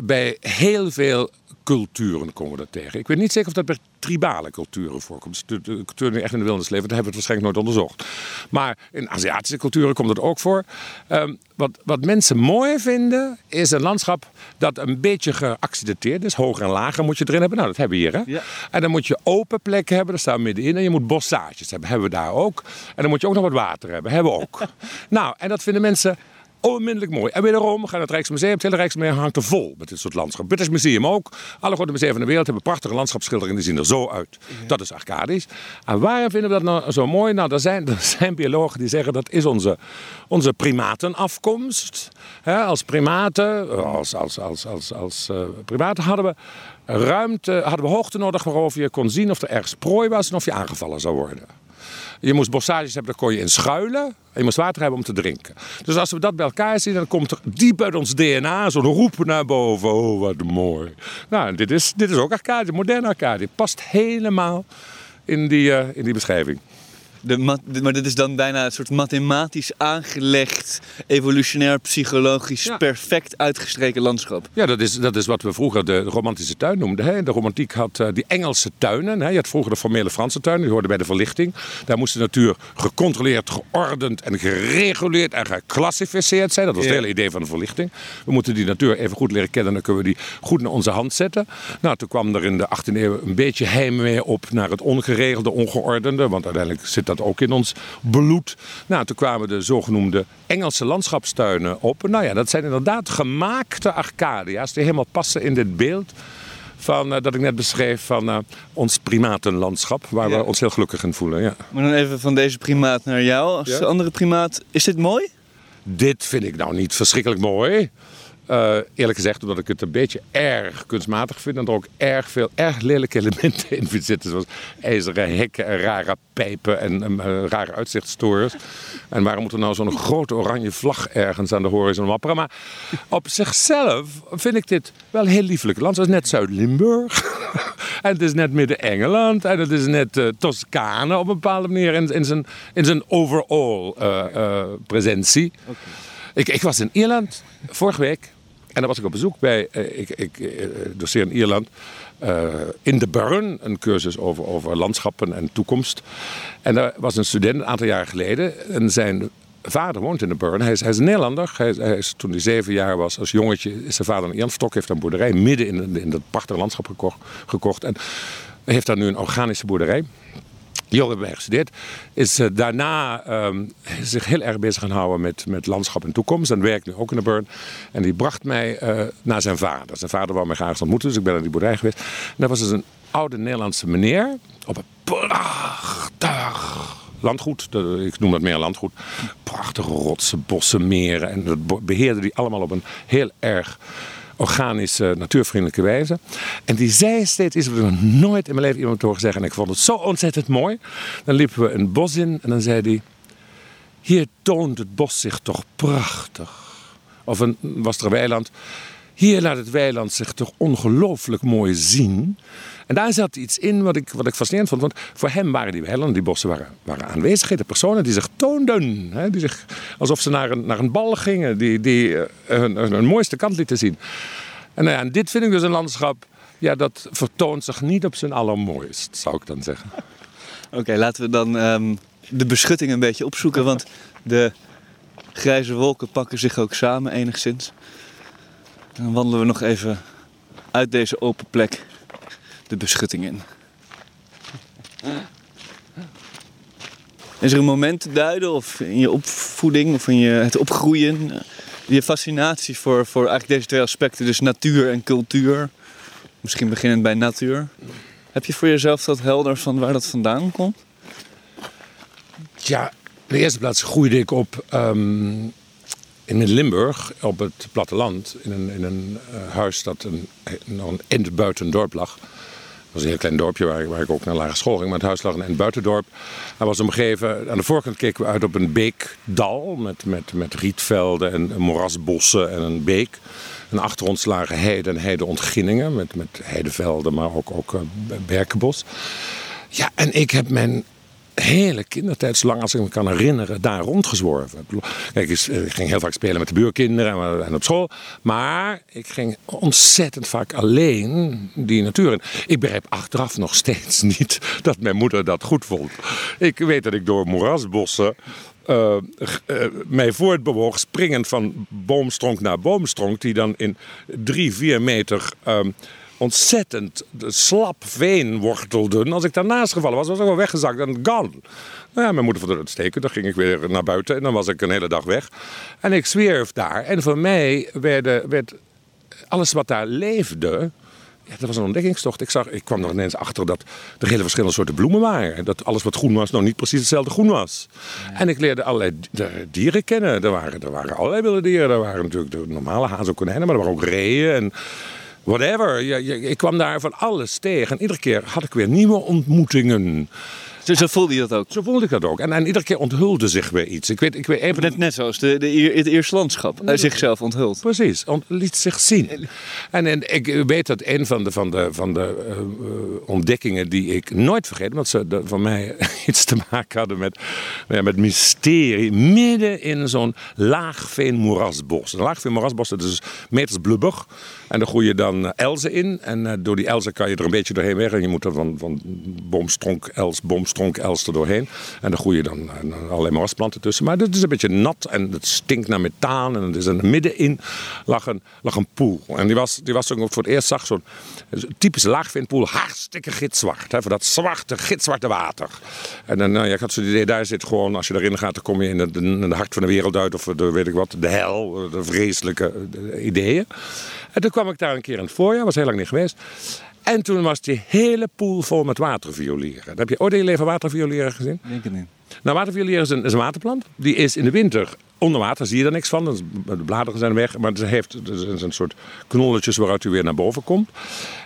bij heel veel culturen komen we dat tegen. Ik weet niet zeker of dat bij tribale culturen voorkomt. De, de culturen die echt in de wildernis leven, daar hebben we het waarschijnlijk nooit onderzocht. Maar in Aziatische culturen komt het ook voor. Um, wat, wat mensen mooi vinden, is een landschap dat een beetje geaccidenteerd is. Hoger en lager moet je erin hebben. Nou, dat hebben we hier. Hè? Ja. En dan moet je open plekken hebben, daar staan we middenin. En je moet bossages hebben, hebben we daar ook. En dan moet je ook nog wat water hebben, hebben we ook. nou, en dat vinden mensen onmiddellijk mooi. En wederom gaan het Rijksmuseum, het hele Rijksmuseum hangt er vol met dit soort landschap. British Museum ook. Alle grote musea van de wereld hebben prachtige landschapsschilderingen, die zien er zo uit. Dat is Arcadisch. En waarom vinden we dat nou zo mooi? Nou, er zijn, er zijn biologen die zeggen dat is onze, onze primatenafkomst. He, als primaten, als, als, als, als, als uh, primaten hadden we ruimte, hadden we hoogte nodig waarover je kon zien of er ergens prooi was en of je aangevallen zou worden. Je moest bossages hebben, daar kon je in schuilen. En je moest water hebben om te drinken. Dus als we dat bij elkaar zien, dan komt er diep uit ons DNA zo'n roep naar boven. Oh, wat mooi. Nou, dit is, dit is ook Arcadië, moderne Arcadië. Past helemaal in die, uh, in die beschrijving de, maar dit is dan bijna een soort mathematisch aangelegd, evolutionair, psychologisch, perfect uitgestreken landschap. Ja, dat is, dat is wat we vroeger de, romantische tuin noemden. Hè. De romantiek had uh, die Engelse tuinen. Hè. Je had vroeger de formele Franse tuinen, die hoorden bij de verlichting. Daar moest de natuur gecontroleerd, geordend en gereguleerd en geclassificeerd zijn. Dat was het hele idee van de verlichting. We moeten die natuur even goed leren kennen, dan kunnen we die goed naar onze hand zetten. Nou, toen kwam er in de 18e eeuw een beetje heimwee op naar het ongeregelde, ongeordende. Want uiteindelijk zit dat ook in ons bloed. Nou, toen kwamen de zogenoemde Engelse landschapstuinen op. Nou ja, dat zijn inderdaad gemaakte Arcadia's die helemaal passen in dit beeld van, uh, dat ik net beschreef van uh, ons primatenlandschap, waar we ons heel gelukkig in voelen. Ja. Maar dan even van deze primaat naar jou, als ja? andere primaat. Is dit mooi? Dit vind ik nou niet verschrikkelijk mooi. Uh, eerlijk gezegd, omdat ik het een beetje erg kunstmatig vind. En er ook erg veel erg lelijke elementen in zitten. Zoals ijzeren hekken en rare pijpen en uh, rare uitzichtstores. En waarom moet er nou zo'n grote oranje vlag ergens aan de horizon wapperen? Maar op zichzelf vind ik dit wel heel lieflijk. Het land is net Zuid-Limburg. En het is net midden Engeland. En het is net uh, Toscane op een bepaalde manier in, in, zijn, in zijn overall presentie. Okay. Ik, ik was in Ierland vorige week. En dan was ik op bezoek bij, ik, ik doseer in Ierland, in de Burn, een cursus over, over landschappen en toekomst. En daar was een student een aantal jaar geleden. En zijn vader woont in de Burn. Hij is, hij is Nederlander. Hij is, hij is, toen hij zeven jaar was als jongetje, is zijn vader een Stok heeft een boerderij midden in, in dat prachtige landschap gekocht, gekocht. En heeft daar nu een organische boerderij. Jong heeft bij gestudeerd. Is uh, daarna um, zich heel erg bezig gaan houden met, met landschap en toekomst. En werkt nu ook in de Burn. En die bracht mij uh, naar zijn vader. Zijn vader wou mij graag ontmoeten, dus ik ben naar die boerderij geweest. En dat was dus een oude Nederlandse meneer op een prachtig landgoed. Ik noem dat meer landgoed. Prachtige rotsen, bossen, meren. En dat beheerde die allemaal op een heel erg organische, natuurvriendelijke wijze. En die zei steeds iets wat ik nooit in mijn leven iemand horen zeggen. En ik vond het zo ontzettend mooi. Dan liepen we een bos in en dan zei hij... Hier toont het bos zich toch prachtig. Of een, was er een weiland. Hier laat het weiland zich toch ongelooflijk mooi zien. En daar zat iets in wat ik, wat ik fascinerend vond. Want voor hem waren die weilanden, die bossen waren, waren aanwezigheden. Personen die zich toonden. Hè, die zich, alsof ze naar een, naar een bal gingen. Die, die uh, hun, hun, mooiste kant lieten zien. En, nou en dit vind ik dus een landschap... Ja, dat vertoont zich niet op zijn allermooist, zou ik dan zeggen. Oké, laten we dan um, de beschutting een beetje opzoeken. Want de grijze wolken pakken zich ook samen enigszins. Dan wandelen we nog even uit deze open plek de beschutting in. Is er een moment te duiden of in je opvoeding of in je, het opgroeien, je fascinatie voor, voor eigenlijk deze twee aspecten, dus natuur en cultuur, misschien beginnend bij natuur. Heb je voor jezelf dat helder van waar dat vandaan komt? Ja, in de eerste plaats groeide ik op um, in Limburg, op het platteland, in een, in een uh, huis dat een, nog een in het buitendorp lag was een heel klein dorpje waar, waar ik ook naar lagere school ging. Maar het huis lag in het buitendorp. Hij was omgeven, aan de voorkant keken we uit op een beekdal met, met, met rietvelden en morasbossen en een beek. En achter ons lagen heide en heideontginningen met, met heidevelden, maar ook, ook uh, berkenbos. Ja, en ik heb mijn hele kindertijd, zolang als ik me kan herinneren, daar rondgezworven. Kijk, ik ging heel vaak spelen met de buurkinderen en op school. Maar ik ging ontzettend vaak alleen die natuur in. Ik begrijp achteraf nog steeds niet dat mijn moeder dat goed vond. Ik weet dat ik door moerasbossen uh, uh, mij voortbewoog, springend van boomstronk naar boomstronk, die dan in drie, vier meter uh, ontzettend slap veen wortelden. Als ik daarnaast gevallen was, was ik wel weggezakt en gone. Nou ja, mijn moeder vond het steken. Dan ging ik weer naar buiten en dan was ik een hele dag weg. En ik zwierf daar. En voor mij werd, werd alles wat daar leefde... Ja, dat was een ontdekkingstocht. Ik, zag, ik kwam er ineens achter dat er hele verschillende soorten bloemen waren. Dat alles wat groen was, nou niet precies hetzelfde groen was. En ik leerde allerlei dieren kennen. Er waren, er waren allerlei wilde dieren. Er waren natuurlijk de normale hazen en konijnen, maar er waren ook reeën. En whatever. ik kwam daar van alles tegen. En iedere keer had ik weer nieuwe ontmoetingen. Zo, zo, voelde je dat ook? Zo voelde ik dat ook. En, en iedere keer onthulde zich weer iets. Ik weet, ik weet even... net, net zoals de, de, het eerste landschap nee, zichzelf onthult. Precies, ont, liet zich zien. En, en ik weet dat een van de, van de, van de uh, ontdekkingen die ik nooit vergeet... want ze de, van mij iets te maken hadden met, ja, met mysterie... midden in zo'n laagveen moerasbos. Een laagveen moerasbos, dat is dus meters blubber... En dan groeien dan elzen in. En uh, door die elzen kan je er een beetje doorheen weg. En je moet er van, van boomstronk, els, boomstronk, els er doorheen. En dan groeien dan uh, allerlei moerasplanten tussen. Maar het is een beetje nat en het stinkt naar methaan. En het is er middenin lag een, lag een poel. En die was, die was ook voor het eerst zag zo'n typische laagveenpoel. Hartstikke gitzwart. Hè, voor dat zwarte, gitzwarte water. En dan, nou, ja, ik had zo'n idee, daar zit gewoon, als je erin gaat, dan kom je in het, hart van de wereld uit. Of de, weet ik wat, de hel, de vreselijke ideeën. En toen kwam ik daar een keer in het voorjaar, was heel lang niet geweest. En toen was die hele poel vol met waterviolieren. Heb je ooit in je leven waterviolieren gezien? Denk het niet. Nou, waterviolieren is een, is een waterplant. Die is in de winter onder water, zie je er niks van. De bladeren zijn weg, maar het heeft een soort knolletjes waaruit u weer naar boven komt.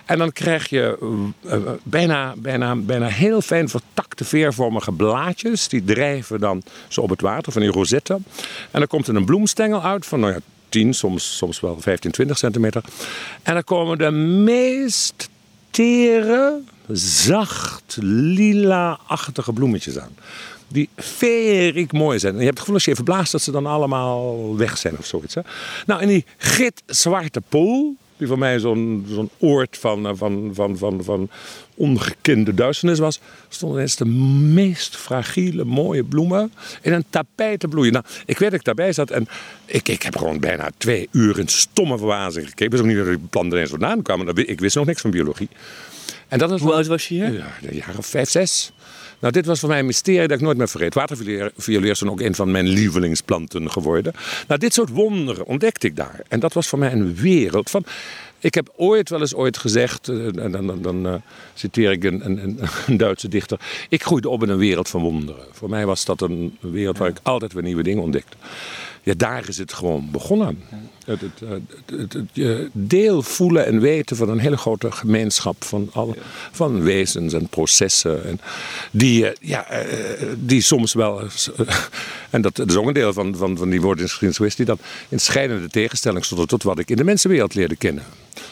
En dan krijg je uh, bijna, bijna, bijna heel fijn vertakte veervormige blaadjes. Die drijven dan zo op het water van die rosette. En dan komt er een bloemstengel uit van nou ja, 10, soms, soms wel 15, 20 centimeter. En dan komen de meest tere, zacht, lila-achtige bloemetjes aan. Die verig mooi zijn. En je hebt het gevoel als je even blaast dat ze dan allemaal weg zijn of zoiets. Hè? Nou, en die gitzwarte pool, die voor mij zo'n zo'n oord van, eh, van, van, van, van ongekende duisternis was, stonden ineens de meest fragiele, mooie bloemen in een tapijt te bloeien. Nou, ik weet dat ik daarbij zat en ik, ik heb gewoon bijna twee uur in stomme verbazing gekeken. Ik wist ook niet dat die planten ineens vandaan kwamen. Ik wist nog niks van biologie. En dat was Hoe oud was je hier? Ja, jaar of vijf, zes. Nou, dit was voor mij een mysterie dat ik nooit meer vergeet. Is dan ook een van mijn lievelingsplanten geworden. Nou, dit soort wonderen ontdekte ik daar. En dat was voor mij een wereld van... Ik heb ooit wel eens ooit gezegd, eh, dan, dan, uh, citeer ik een, een, een, Duitse dichter. Ik groeide op in een wereld van wonderen. Voor mij was dat een wereld waar ik altijd weer nieuwe dingen ontdekte ja, daar is het gewoon begonnen. Het, het, het, deel voelen en weten van een hele grote gemeenschap van, alle, van wezens en processen. En die, eh, ja, eh, die soms wel, en dat, is ook een deel van, van, van die woordingsgeschiedenis die dan in scheidende tegenstelling stonden tot wat ik in de mensenwereld leerde kennen.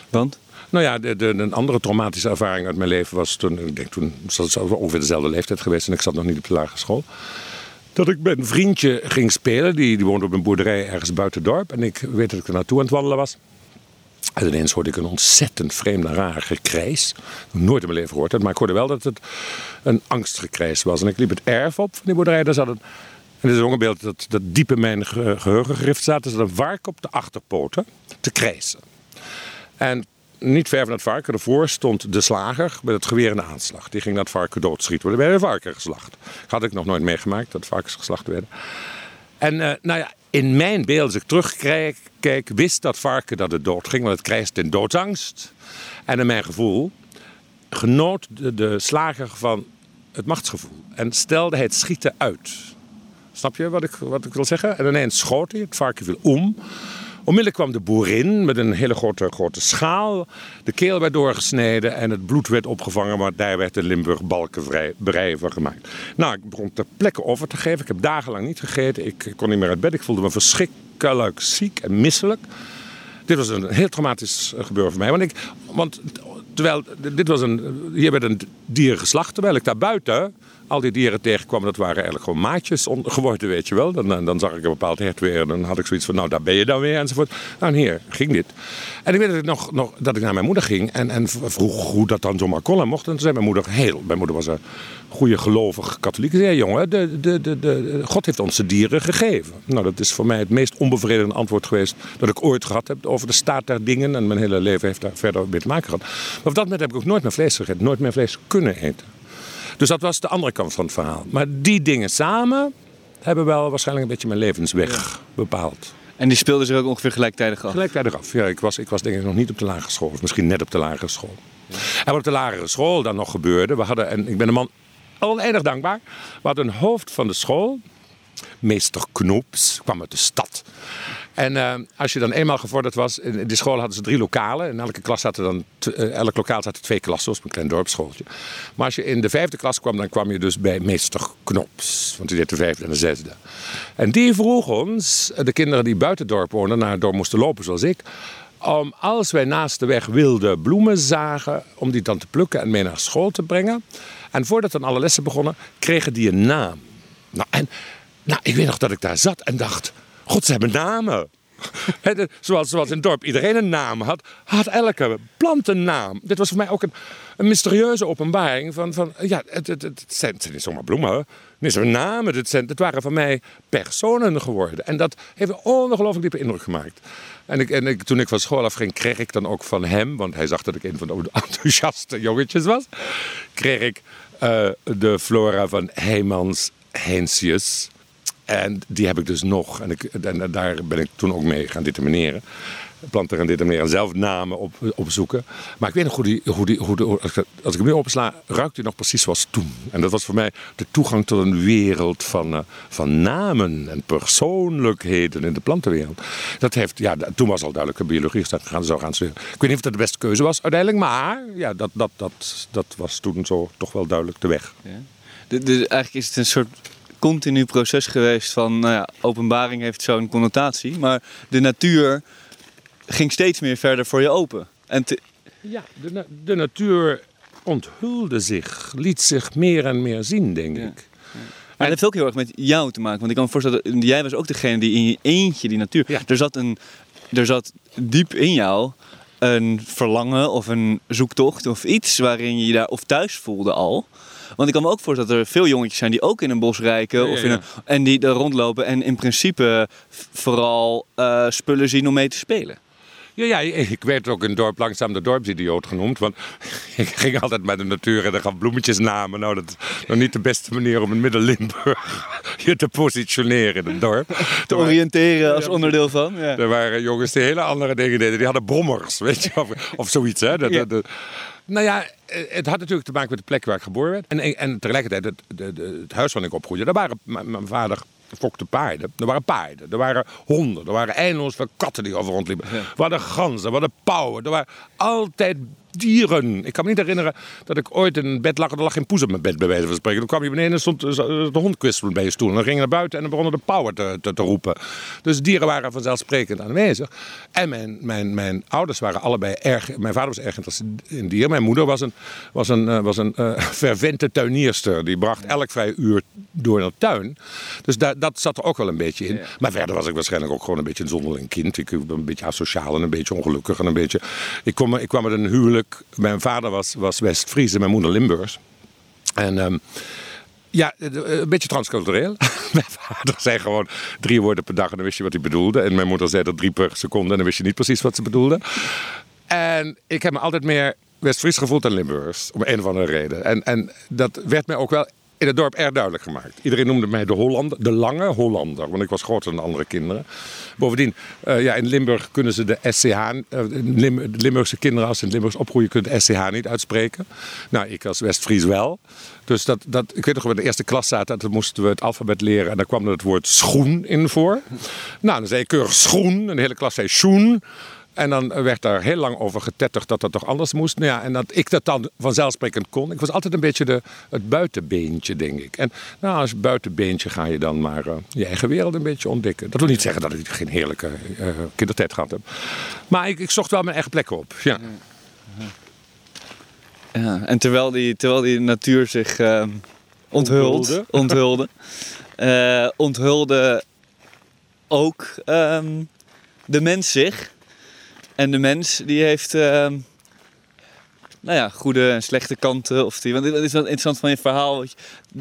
Want? Nou ja, de, een andere traumatische ervaring uit mijn leven was toen, ik denk toen, dat ongeveer dezelfde leeftijd geweest en ik zat nog niet op de lagere school dat ik met een vriendje ging spelen. Die, die woonde op een boerderij ergens buiten het dorp. En ik weet dat ik er naartoe aan het wandelen was. En ineens hoorde ik een ontzettend vreemde, rare gekrijs. Nooit in mijn leven gehoord. Maar ik hoorde wel dat het een angstgekrijs was. En ik liep het erf op van die boerderij. Daar zat een, en dit is een beeld dat, dat diep in mijn geheugen gerift staat. Er zat een vark op de achterpoten te krijsen. En niet ver van het varken, ervoor stond de slager met het geweer in de aanslag. Die ging dat varken doodschieten. Er werd een varken geslacht. Had ik nog nooit meegemaakt dat varkens geslacht werden. En uh, nou ja, in mijn beeld, als ik terugkijk, wist dat varken dat het dood ging, want het krijgt in doodsangst. En in mijn gevoel genoot de, slager van het machtsgevoel en stelde het schieten uit. Snap je wat ik, wat ik wil zeggen? En ineens schoot hij, het varken viel om. Onmiddellijk kwam de boerin met een hele grote, grote schaal. De keel werd doorgesneden en het bloed werd opgevangen, maar daar werd de Limburg balkenbrei van gemaakt. Nou, ik begon ter plekke over te geven. Ik heb dagenlang niet gegeten. Ik kon niet meer uit bed. Ik voelde me verschrikkelijk ziek en misselijk. Dit was een heel traumatisch gebeuren voor mij. Want, ik, want terwijl dit was een, hier werd een dier geslacht, terwijl ik daar buiten al die dieren tegenkwam, dat waren eigenlijk gewoon maatjes geworden, weet je wel. Dan, dan zag ik een bepaald hert weer en dan had ik zoiets van, nou daar ben je dan weer enzovoort. Nou en hier ging dit. En ik weet dat ik, nog, nog, dat ik naar mijn moeder ging en, en vroeg hoe dat dan zomaar kon mocht. En toen zei mijn moeder, heel, mijn moeder was een goede gelovig katholiek. Zei, jongen, de, de, de, de, God heeft ons de dieren gegeven. Nou, dat is voor mij het meest onbevredigende antwoord geweest dat ik ooit gehad heb over de staat der dingen. En mijn hele leven heeft daar verder mee te maken gehad. Maar op dat moment heb ik ook nooit meer vlees gegeten, nooit meer vlees kunnen eten. Dus dat was de andere kant van het verhaal. Maar die dingen samen hebben wel waarschijnlijk een beetje mijn levensweg bepaald. En die speelden zich ook ongeveer gelijktijdig af? Gelijktijdig af, ja. Ik was, ik was denk ik nog niet op de lagere school. Of misschien net op de lagere school. En wat op de lagere school dan nog gebeurde... We hadden, en ik ben de man oneindig dankbaar... We hadden een hoofd van de school... Meester Knoeps, kwam uit de stad. En uh, als je dan eenmaal gevorderd was, in die school hadden ze drie lokalen. In elke klas zaten dan, uh, elk lokaal zaten twee klassen, zoals een klein dorpsschooltje. Maar als je in de vijfde klas kwam, dan kwam je dus bij meester Knops. Want die deed de vijfde en de zesde. En die vroeg ons, de kinderen die buiten het dorp woonden, naar het dorp moesten lopen zoals ik. Om als wij naast de weg wilde bloemen zagen, om die dan te plukken en mee naar school te brengen. En voordat dan alle lessen begonnen, kregen die een naam. Nou, en nou, ik weet nog dat ik daar zat en dacht God, ze hebben namen. zoals, zoals in het dorp iedereen een naam had, had elke plant een naam. Dit was voor mij ook een, een mysterieuze openbaring van, van ja, het, het, het, zijn, het zijn niet zomaar bloemen. Nee, zijn namen. Het, zijn, het waren voor mij personen geworden. En dat heeft een ongelooflijk diepe indruk gemaakt. En, ik, en ik, toen ik van school af ging, kreeg ik dan ook van hem, want hij zag dat ik een van de enthousiaste jongetjes was, kreeg ik uh, de flora van Heymans Heinsius. En die heb ik dus nog. En, ik, en daar ben ik toen ook mee gaan determineren. Planten gaan determineren en zelf namen op, opzoeken. Maar ik weet nog hoe die, hoe hoe de, als ik hem nu opsla, ruikt hij nog precies zoals toen. En dat was voor mij de toegang tot een wereld van, uh, van namen en persoonlijkheden in de plantenwereld. Dat heeft, ja, toen was al duidelijk biologie gaan, zou gaan studeren. Ik weet niet of dat de beste keuze was uiteindelijk, maar ja, dat, dat, dat, dat was toen zo toch wel duidelijk de weg. Ja. Eigenlijk is het een soort continu proces geweest van, nou ja, openbaring heeft zo'n connotatie, maar de natuur ging steeds meer verder voor je open. En Ja, de, na- de natuur onthulde zich, liet zich meer en meer zien, denk ik. Maar dat heeft ook heel erg met jou te maken. Want ik kan me voorstellen, jij was ook degene die in je eentje die natuur... Ja. Er, zat een, er zat diep in jou een verlangen of een zoektocht of iets waarin je je daar of thuis voelde al. Want ik kan me ook voorstellen dat er veel jongetjes zijn die ook in een bos rijken. Ja, of in een, en die er rondlopen en in principe vooral eh, spullen zien om mee te spelen. Ja, ja, ik werd ook in het dorp langzaam de dorpsidioot genoemd. Want ik ging altijd met de natuur en dan gaf bloemetjes namen. Nou, dat is nog niet de beste manier om in Midden-Limburg je te positioneren in het dorp. Te oriënteren als onderdeel van. Ja. Er waren jongens die hele andere dingen deden. Die hadden brommers, weet je, of, of zoiets. Hè? Dat, Ja. dat- dat- nou ja, eh, het had natuurlijk te maken met de plek waar ik geboren werd. En, en tegelijkertijd, het, het huis waar ik opgroeide, daar waren mijn, mijn vader fokte paarden. Er waren paarden, er waren honden, er waren eindeloos veel katten die over rondliepen. We hadden ganzen, we hadden pauwen, er waren altijd dieren. Ik kan me niet herinneren dat ik ooit in een bed lag en er lag geen poes op mijn bed, bij wijze van spreken. Dan kwam je beneden en stond eh, de hond kwispelend bij je stoel. En dan ging je naar buiten en dan begonnen de pauwen te, te, te roepen. Dus dieren waren vanzelfsprekend aanwezig. En mijn, mijn, mijn ouders waren allebei erg... Mijn vader was erg geïnteresseerd in dieren. Mijn moeder was een, was een, eh, was een eh, fervente tuinierster. Die bracht elk vrij uur door naar de tuin. Dus dat zat er ook wel een beetje in. Maar verder was ik waarschijnlijk ook gewoon een beetje een zonderling kind. Ik ben een beetje asociaal en een beetje ongelukkig. En een beetje... ik, kwam, ik kwam met een huwelijk. Mijn vader was, was West-Fries en mijn moeder Limburgs. En ehm, ja, een beetje transcultureel. mijn vader zei gewoon drie woorden per dag en dan wist je wat hij bedoelde. En mijn moeder zei dat drie per seconde en dan wist je niet precies wat ze bedoelde. En ik heb me altijd meer West-Fries gevoeld dan Limburgs. Om een of andere reden. En, en dat werd mij ook wel in het dorp erg duidelijk gemaakt. Iedereen noemde mij de Hollander, de lange Hollander. Want ik was groter dan de andere kinderen. Bovendien, eh, ja, in Limburg kunnen ze de SCH... eh, Lim, de Limburgse kinderen, als ze in Limburgs opgroeien... kunnen de SCH niet uitspreken. Nou, ik als West-Fries wel. Dus dat, dat, ik weet nog, we in de eerste klas zaten... toen moesten we het alfabet leren... en daar kwam het woord schoen in voor. Nou, dan zei ik keurig schoen. En de hele klas zei schoen. En dan werd daar heel lang over getetterd dat dat toch anders moest. Nou ja, en dat ik dat dan vanzelfsprekend kon. Ik was altijd een beetje de, het buitenbeentje, denk ik. En nou, als buitenbeentje ga je dan maar eh, je eigen wereld een beetje ontdekken. Dat wil niet zeggen dat ik geen heerlijke eh, kindertijd gehad heb. Maar ik, ik zocht wel mijn eigen plek op. Ja. Ja, en terwijl die, terwijl die natuur zich onthult, Onthulde. onthulde, onthulde ook ehm, de mens zich. En de mens die heeft ehm, nou ja, goede en slechte kanten. Of die, want dat is wel interessant van je verhaal. In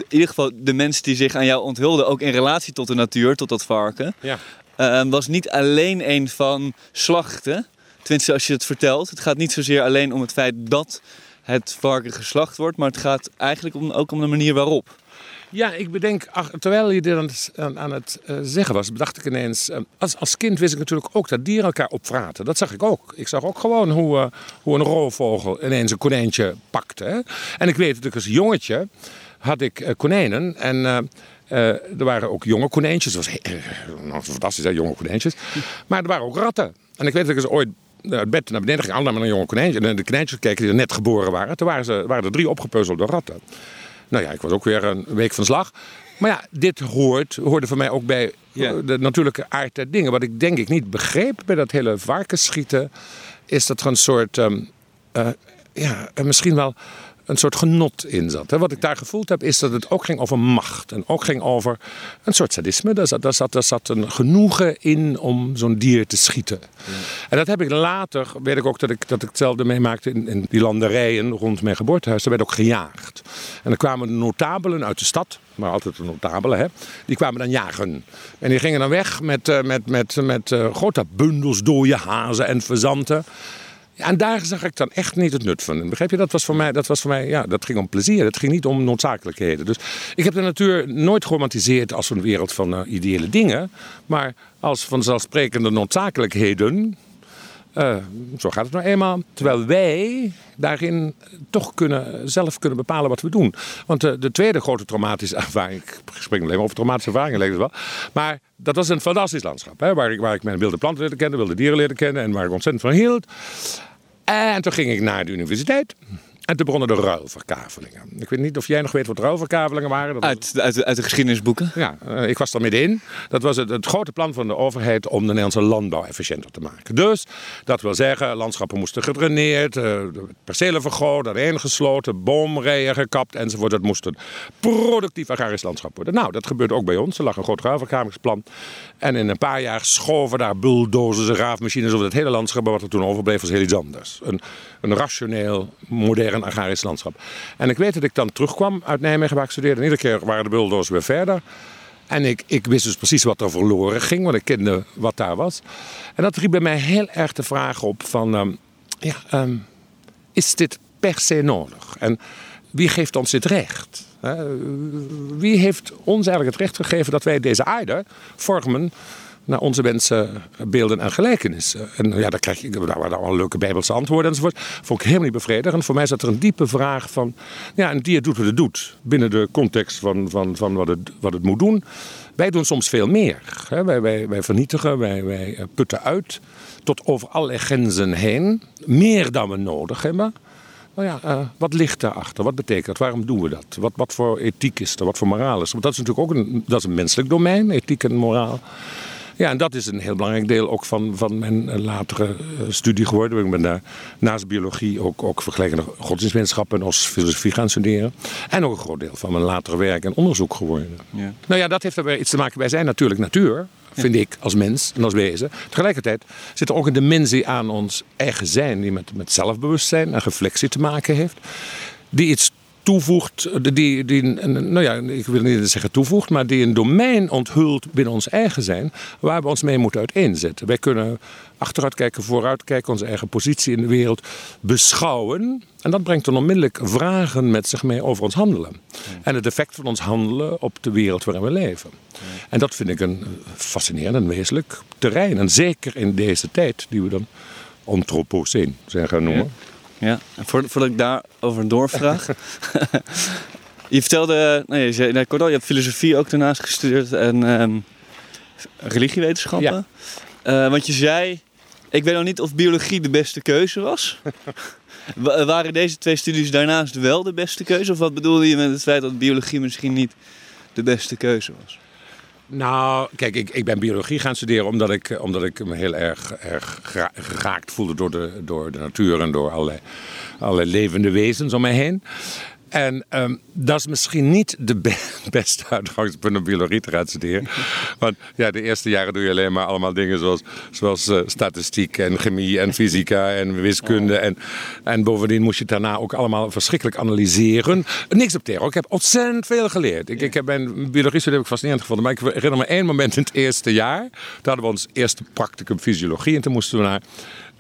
ieder geval de mens die zich aan jou onthulde, ook in relatie tot de natuur, tot dat varken, Ja. ehm, was niet alleen een van slachten. Tenminste, als je het vertelt. Het gaat niet zozeer alleen om het feit dat het varken geslacht wordt, maar het gaat eigenlijk om, ook om de manier waarop. Ja, ik bedenk, terwijl je dit aan het, aan, het eh, zeggen was, bedacht ik ineens. eh, als, als kind wist ik natuurlijk ook dat dieren elkaar opvraten. Dat zag ik ook. Ik zag ook gewoon hoe, eh, hoe een roofvogel ineens een konijntje pakte. En ik weet dat ik als jongetje had ik konijnen. En er waren ook jonge konijntjes. Dat was fantastisch, hè, jonge konijntjes. Maar er waren ook ratten. En ik weet dat ik eens ooit het bed naar beneden ging, allemaal met een jonge konijntje. En de konijntjes keken die er net geboren waren. Toen waren, ze, waren er drie opgepuzzelde ratten. Nou ja, ik was ook weer een week van slag. Maar ja, dit hoort, hoorde voor mij ook bij Ja. eh, de natuurlijke aard der dingen. Wat ik denk ik niet begreep bij dat hele varkensschieten... is dat er een soort, ehm, eh, ja, er misschien wel een soort genot in zat. Wat ik daar gevoeld heb, is dat het ook ging over macht. En ook ging over een soort sadisme. Daar zat, zat, zat een genoegen in om zo'n dier te schieten. En dat heb ik later, weet ik ook dat ik, dat ik hetzelfde meemaakte in, die landerijen rond mijn geboortehuis. Daar werd ook gejaagd. En dan kwamen notabelen uit de stad, maar altijd de notabelen, hè, die kwamen dan jagen. En die gingen dan weg met, eh, met, met, met eh, grote bundels dode hazen en fazanten. En daar zag ik dan echt niet het nut van. Begrijp je? Dat was voor mij, dat was voor mij ja, dat ging om plezier. Het ging niet om noodzakelijkheden. Dus ik heb de natuur nooit geromantiseerd als een wereld van eh, ideële dingen. Maar als vanzelfsprekende noodzakelijkheden. Eh, zo gaat het nou eenmaal. Terwijl wij daarin toch kunnen, zelf kunnen bepalen wat we doen. Want de, de tweede grote traumatische ervaring, ik spring alleen maar over traumatische ervaringen, het wel. Maar dat was een fantastisch landschap. Hè, waar, ik, waar ik mijn wilde planten leerde kennen, wilde dieren leerde kennen en waar ik ontzettend van hield. En toen ging ik naar de universiteit. En toen begonnen de ruilverkavelingen. Ik weet niet of jij nog weet wat ruilverkavelingen waren. Dat uit, uit, uit, de geschiedenisboeken? Ja, uh, ik was er middenin. Dat was het, het, grote plan van de overheid om de Nederlandse landbouw efficiënter te maken. Dus, dat wil zeggen, landschappen moesten gedraineerd, uh, percelen vergroot, gesloten, boomrijen gekapt enzovoort. Dat moest een productief agrarisch landschap worden. Nou, dat gebeurde ook bij ons. Er lag een groot ruilverkavelingsplan. En in een paar jaar schoven daar bulldozers en raafmachines over het hele landschap. Maar wat er toen overbleef was heel iets anders. Een, een rationeel, modern een agrarisch landschap. En ik weet dat ik dan terugkwam uit Nijmegen waar ik studeerde. En iedere keer waren de bulldozers weer verder. En ik, ik wist dus precies wat er verloren ging, want ik kende wat daar was. En dat riep bij mij heel erg de vraag op van... Um, ja, um, is dit per se nodig? En wie geeft ons dit recht? Wie heeft ons eigenlijk het recht gegeven dat wij deze aarde vormen naar onze wensen, beelden en gelijkenissen. En ja, daar, krijg je, daar waren al leuke bijbelse antwoorden enzovoort. Vond ik helemaal niet bevredigend. Voor mij zat er een diepe vraag van... Ja, een dier doet wat het doet. Binnen de context van, van, van wat, het, wat het moet doen. Wij doen soms veel meer. Hè? Wij, wij, wij vernietigen, wij, wij putten uit. Tot over alle grenzen heen. Meer dan we nodig hebben. Nou ja, uh, wat ligt daarachter? Wat betekent dat? Waarom doen we dat? Wat, wat voor ethiek is er? Wat voor moraal is er? Want dat is natuurlijk ook een, dat is een menselijk domein, ethiek en moraal. Ja, en dat is een heel belangrijk deel ook van, van mijn latere studie geworden. Ik ben daar naast biologie ook, ook vergelijkende godsdienstwetenschappen en als filosofie gaan studeren. En ook een groot deel van mijn latere werk en onderzoek geworden. Ja. Nou ja, dat heeft er weer iets te maken. Wij zijn natuurlijk natuur, vind ik, als mens en als wezen. Tegelijkertijd zit er ook een dimensie aan ons eigen zijn... die met, met zelfbewustzijn en reflectie te maken heeft. Die iets toevoegt, die, die, nou ja, ik wil niet zeggen toevoegt, maar die een domein onthult binnen ons eigen zijn, waar we ons mee moeten uiteenzetten. Wij kunnen achteruit kijken, vooruit kijken, onze eigen positie in de wereld beschouwen. En dat brengt dan onmiddellijk vragen met zich mee over ons handelen. En het effect van ons handelen op de wereld waarin we leven. En dat vind ik een fascinerend en wezenlijk terrein. En zeker in deze tijd die we dan antropoceen zijn gaan noemen. Ja, en voordat ik daarover doorvraag. je vertelde, nee, je, zei, nee, kort al, je hebt filosofie ook daarnaast gestudeerd en um, religiewetenschappen. Ja. Uh, want je zei, ik weet nog niet of biologie de beste keuze was. Waren deze twee studies daarnaast wel de beste keuze? Of wat bedoelde je met het feit dat biologie misschien niet de beste keuze was? Nou, kijk, ik, ik ben biologie gaan studeren omdat ik, omdat ik me heel erg, erg geraakt voelde door de, door de natuur en door allerlei, allerlei levende wezens om mij heen. En um, dat is misschien niet de be beste uitgangspunt om biologie te gaan studeren. Want ja, de eerste jaren doe je alleen maar allemaal dingen zoals, zoals uh, statistiek en chemie en fysica en wiskunde. En, en bovendien moest je het daarna ook allemaal verschrikkelijk analyseren. Niks op tegen. Ik heb ontzettend veel geleerd. Ik, ik heb mijn biologie heb ik fascinerend gevonden. Maar ik herinner me één moment in het eerste jaar. Toen hadden we ons eerste practicum fysiologie. En toen moesten we naar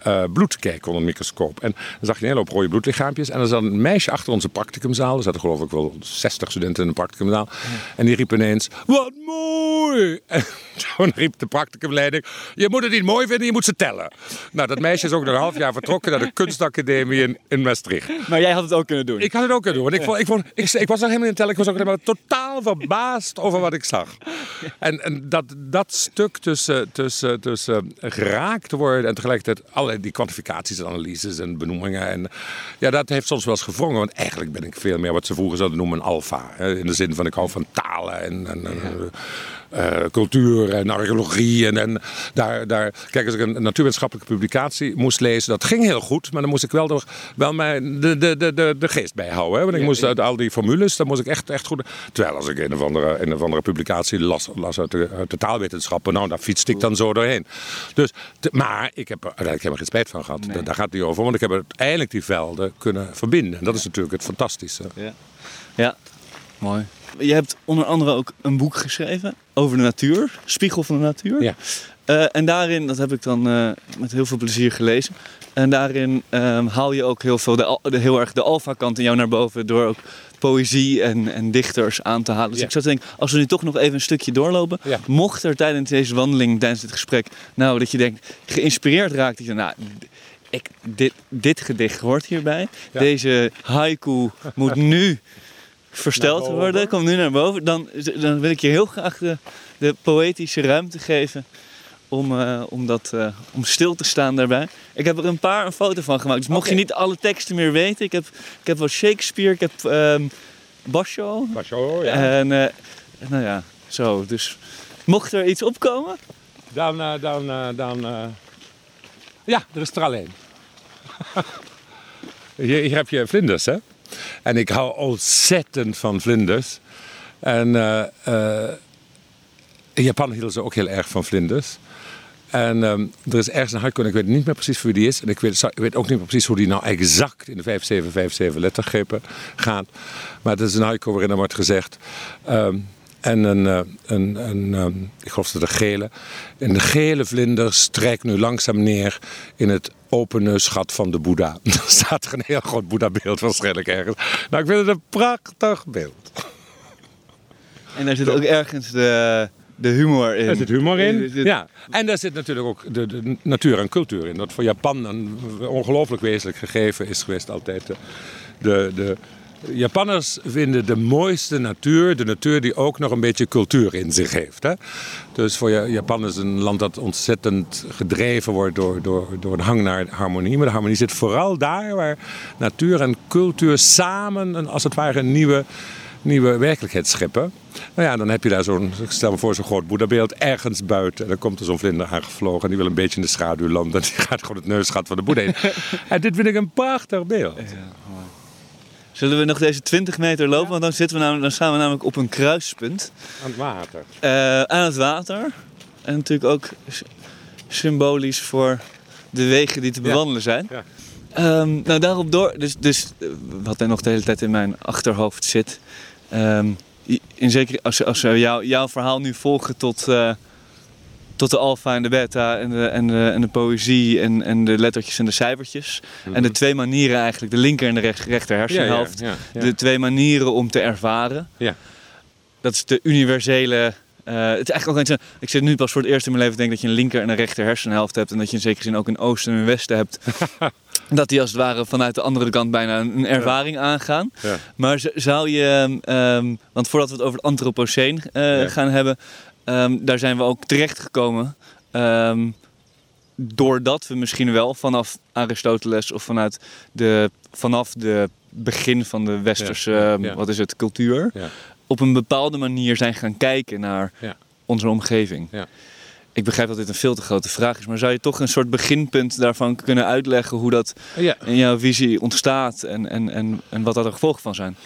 uh, bloed kijken onder een microscoop. En dan zag je een hele hoop rode bloedlichaampjes. En er zat een meisje achter onze practicumzaal. Er zaten geloof ik wel 60 studenten in de practicumzaal. En die riep ineens, wat mooi! En toen riep de practicumleiding, je moet het niet mooi vinden, je moet ze tellen. Nou, dat meisje is ook nog een half jaar vertrokken naar de kunstacademie in, in Maastricht. Maar jij had het ook kunnen doen? Ik had het ook kunnen doen. Want ik, vond, ik, vond, ik, ik was nog helemaal niet tellen. Ik was ook helemaal totaal verbaasd over wat ik zag. En, en dat, dat stuk tussen, tussen, tussen geraakt worden en tegelijkertijd die kwantificaties en analyses en benoemingen. En ja, dat heeft soms wel eens gewrongen. Want eigenlijk ben ik veel meer wat ze vroeger zouden noemen een alfa. In de zin van ik hou van talen en, en, en uh, cultuur en archeologie. En, en daar, daar, kijk, als ik een natuurwetenschappelijke publicatie moest lezen, dat ging heel goed. Maar dan moest ik wel, door, wel mijn, de, de, de, de, de geest bijhouden. Hè? Want ik moest uit al die formules, dan moest ik echt, echt goed. Terwijl als ik een of andere, een of andere publicatie las, las uit, de, uit de taalwetenschappen, nou, daar fietste ik dan zo doorheen. Dus, maar ik heb er uiteindelijk helemaal geen spijt van gehad. Daar gaat het niet over. Want ik heb uiteindelijk die velden kunnen verbinden. En dat is natuurlijk het fantastische. Ja, ja. mooi. Je hebt onder andere ook een boek geschreven over de natuur, Spiegel van de Natuur. Ja. Uh, en daarin, dat heb ik dan uh, met heel veel plezier gelezen. En daarin uh, haal je ook heel, veel de, de, heel erg de alfa-kant in jou naar boven door ook poëzie en, en dichters aan te halen. Dus ja. ik zou denken, als we nu toch nog even een stukje doorlopen, ja. mocht er tijdens deze wandeling, tijdens dit gesprek, nou dat je denkt, geïnspireerd raakt, dat je nou, ik, dit, dit gedicht hoort hierbij. Ja. Deze haiku moet nu versteld worden, komt nu naar boven, dan, dan wil ik je heel graag de, de poëtische ruimte geven om, uh, om, dat, uh, om stil te staan daarbij. Ik heb er een paar een foto van gemaakt. Dus mocht okay. je niet alle teksten meer weten, ik heb, ik heb wel Shakespeare, ik heb um, Basho. Basho, ja. En uh, nou ja, zo. Dus mocht er iets opkomen? Dan, dan, dan. Ja, er is er alleen. hier, hier heb je vlinders, hè? En ik hou ontzettend van vlinders. En uh, uh, in Japan hielden ze ook heel erg van vlinders. En um, er is ergens een hardcore, ik weet niet meer precies wie die is. En ik weet, ook niet meer precies hoe die nou exact in de 5757 lettergrepen gaat. Maar het is een hardcore waarin er wordt gezegd... Um, en een, uh, een, een um, ik geloof dat de gele. En de gele vlinder strijkt nu langzaam neer in het opene schat van de Boeddha. Er staat er een heel groot Boeddha-beeld waarschijnlijk ergens. Nou, ik vind het een prachtig beeld. En daar zit ook ergens de, de humor in. Er zit humor in, ja. En daar zit natuurlijk ook de, de, natuur en cultuur in. Dat voor Japan een ongelooflijk wezenlijk gegeven is geweest altijd. De, de Japanners vinden de mooiste natuur de natuur die ook nog een beetje cultuur in zich heeft. Hè? Dus voor Japan is een land dat ontzettend gedreven wordt door, door, door een hang naar harmonie. Maar de harmonie zit vooral daar waar natuur en cultuur samen een, als het ware een nieuwe, nieuwe werkelijkheid scheppen. Nou ja, dan heb je daar zo'n, stel me voor, zo'n groot boeddhabeeld ergens buiten. En dan komt er zo'n vlinder aangevlogen en die wil een beetje in de schaduw landen. En die gaat gewoon het neusgat van de boeddha in. en dit vind ik een prachtig beeld. Ja. Zullen we nog deze 20 meter lopen? Want dan, zitten we namelijk, dan staan we namelijk op een kruispunt. Aan het water. Uh, aan het water. En natuurlijk ook symbolisch voor de wegen die te bewandelen zijn. Ja. Um, nou, daarop door. Dus, dus wat er nog de hele tijd in mijn achterhoofd zit. Um, in zeker als, als we jou, jouw verhaal nu volgen tot, uh, tot de alfa en de beta en de, en de, en de poëzie en, en de lettertjes en de cijfertjes. En de mhm. twee manieren eigenlijk, de linker en de recht, rechter hersenhelft. Ja, ja, de twee manieren om te ervaren. Ja. Dat is de universele... Uh, het is eigenlijk ook ik zit nu pas voor het eerst in mijn leven denk dat je een linker en een rechter hersenhelft hebt. En dat je in zekere zin ook een oosten en een westen hebt. dat die als het ware vanuit de andere kant bijna een, ervaring aangaan. Maar zou je, um, want voordat we het over het antropoceen uh, gaan hebben, Um, daar zijn we ook terecht gekomen. Um, doordat we misschien wel vanaf Aristoteles of vanuit de, vanaf de begin van de westerse, ehm, wat is het, cultuur, op een bepaalde manier zijn gaan kijken naar onze omgeving. Ik begrijp dat dit een veel te grote vraag is, maar zou je toch een soort beginpunt daarvan kunnen uitleggen hoe dat in jouw visie ontstaat en, en, en, en wat daar de gevolgen van zijn?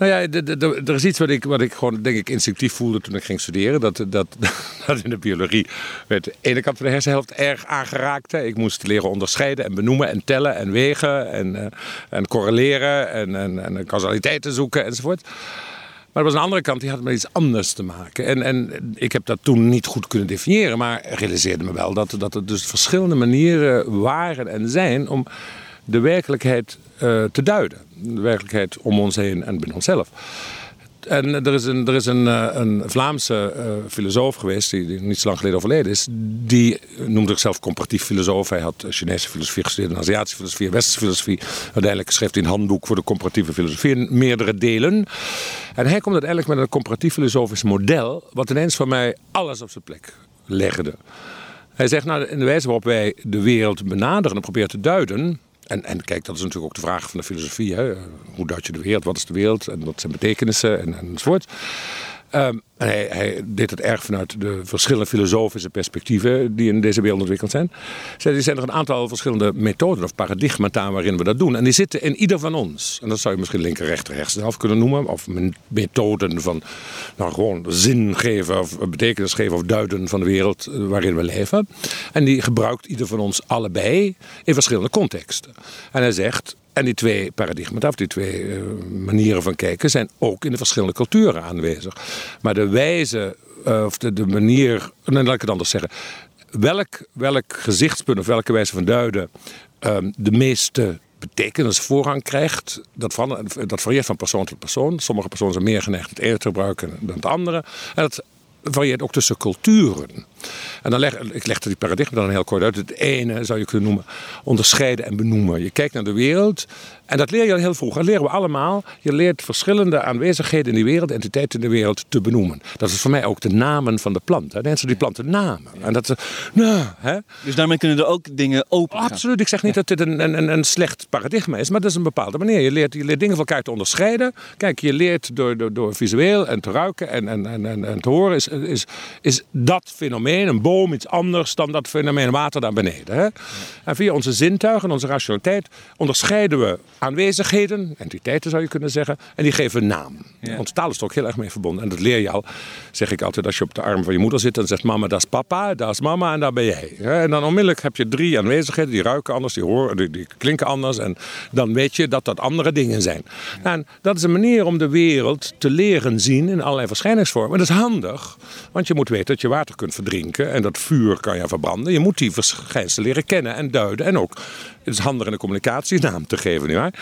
Nou ja, er is iets wat ik, wat ik gewoon denk ik instinctief voelde toen ik ging studeren. Dat, dat, dat in de biologie werd de ene kant van de hersenhelft erg aangeraakt. Ik moest leren onderscheiden en benoemen en tellen en wegen en, uh, en correleren en, en, en causaliteiten zoeken enzovoort. Maar er was een andere kant, die had met iets anders te maken. En, en ik heb dat toen niet goed kunnen definiëren, maar realiseerde me wel dat, dat er dus verschillende manieren waren en zijn om de werkelijkheid te duiden. De werkelijkheid om ons heen en binnen onszelf. En er is een, er is een, eh, een Vlaamse uh, filosoof geweest, die, die, niet zo lang geleden overleden is. Die noemde zichzelf comparatief filosoof. Hij had Chinese filosofie gestudeerd, Aziatische filosofie, Westerse filosofie. Uiteindelijk schreef hij een handboek voor de comparatieve filosofie in meerdere delen. En hij komt uiteindelijk met een comparatief filosofisch model, wat ineens voor mij alles op zijn plek legde. Hij zegt, nou, in de wijze waarop wij de wereld benaderen en proberen te duiden, en, en kijk, dat is natuurlijk ook de vraag van de filosofie. Hè? Hoe duid je de wereld? Wat is de wereld? En wat zijn betekenissen? En, enzovoort. Um, hij, hij, deed het erg vanuit de verschillende filosofische perspectieven die in deze wereld ontwikkeld zijn. Er zijn er een aantal verschillende methoden of paradigmata waarin we dat doen. En die zitten in ieder van ons. En dat zou je misschien linker, rechter, zelf kunnen noemen. Of methoden van nou, gewoon zin geven of betekenis geven of duiden van de wereld eh, waarin we leven. En die gebruikt ieder van ons allebei in verschillende contexten. En hij zegt, en die twee paradigma's, of die twee uh, manieren van kijken, zijn ook in de verschillende culturen aanwezig. Maar de wijze, uh, of de, de manier, nee, laat ik het anders zeggen. Welk, welk gezichtspunt of welke wijze van duiden um, de meeste betekenis voorrang krijgt, dat, dat varieert van persoon tot persoon. Sommige personen zijn meer geneigd het ene te gebruiken dan het andere. En dat varieert ook tussen culturen. En dan leg ik leg die paradigma dan heel kort uit. Het ene zou je kunnen noemen onderscheiden en benoemen. Je kijkt naar de wereld en dat leer je al heel vroeg. Dat leren we allemaal. Je leert verschillende aanwezigheden in die wereld, entiteiten in de wereld te benoemen. Dat is voor mij ook de namen van de planten. Mensen die planten namen. En dat, nou, hè? Dus daarmee kunnen er ook dingen open gaan. Absoluut. Ik zeg niet dat dit een, een, een slecht paradigma is, maar dat is een bepaalde manier. Je leert, je leert dingen van elkaar te onderscheiden. Kijk, je leert door, door, door visueel en te ruiken en, en, en, en te horen, is, is, is dat fenomeen, een boom, iets anders dan dat fenomeen water daar beneden. Hè? En via onze zintuigen, onze rationaliteit, onderscheiden we aanwezigheden, entiteiten zou je kunnen zeggen, en die geven naam. Ja. Want taal is er ook heel erg mee verbonden. En dat leer je al, zeg ik altijd, als je op de arm van je moeder zit, dan zegt mama, dat is papa, dat is mama en daar ben jij. En dan onmiddellijk heb je drie aanwezigheden, die ruiken anders, die, horen, die, die klinken anders. En dan weet je dat dat andere dingen zijn. En dat is een manier om de wereld te leren zien in allerlei verschijningsvormen. dat is handig, want je moet weten dat je water kunt verdrinken en dat vuur kan je verbranden. Je moet die verschijnselen leren kennen en duiden. En ook, het is handig in de communicatie, naam te geven. Nietwaar?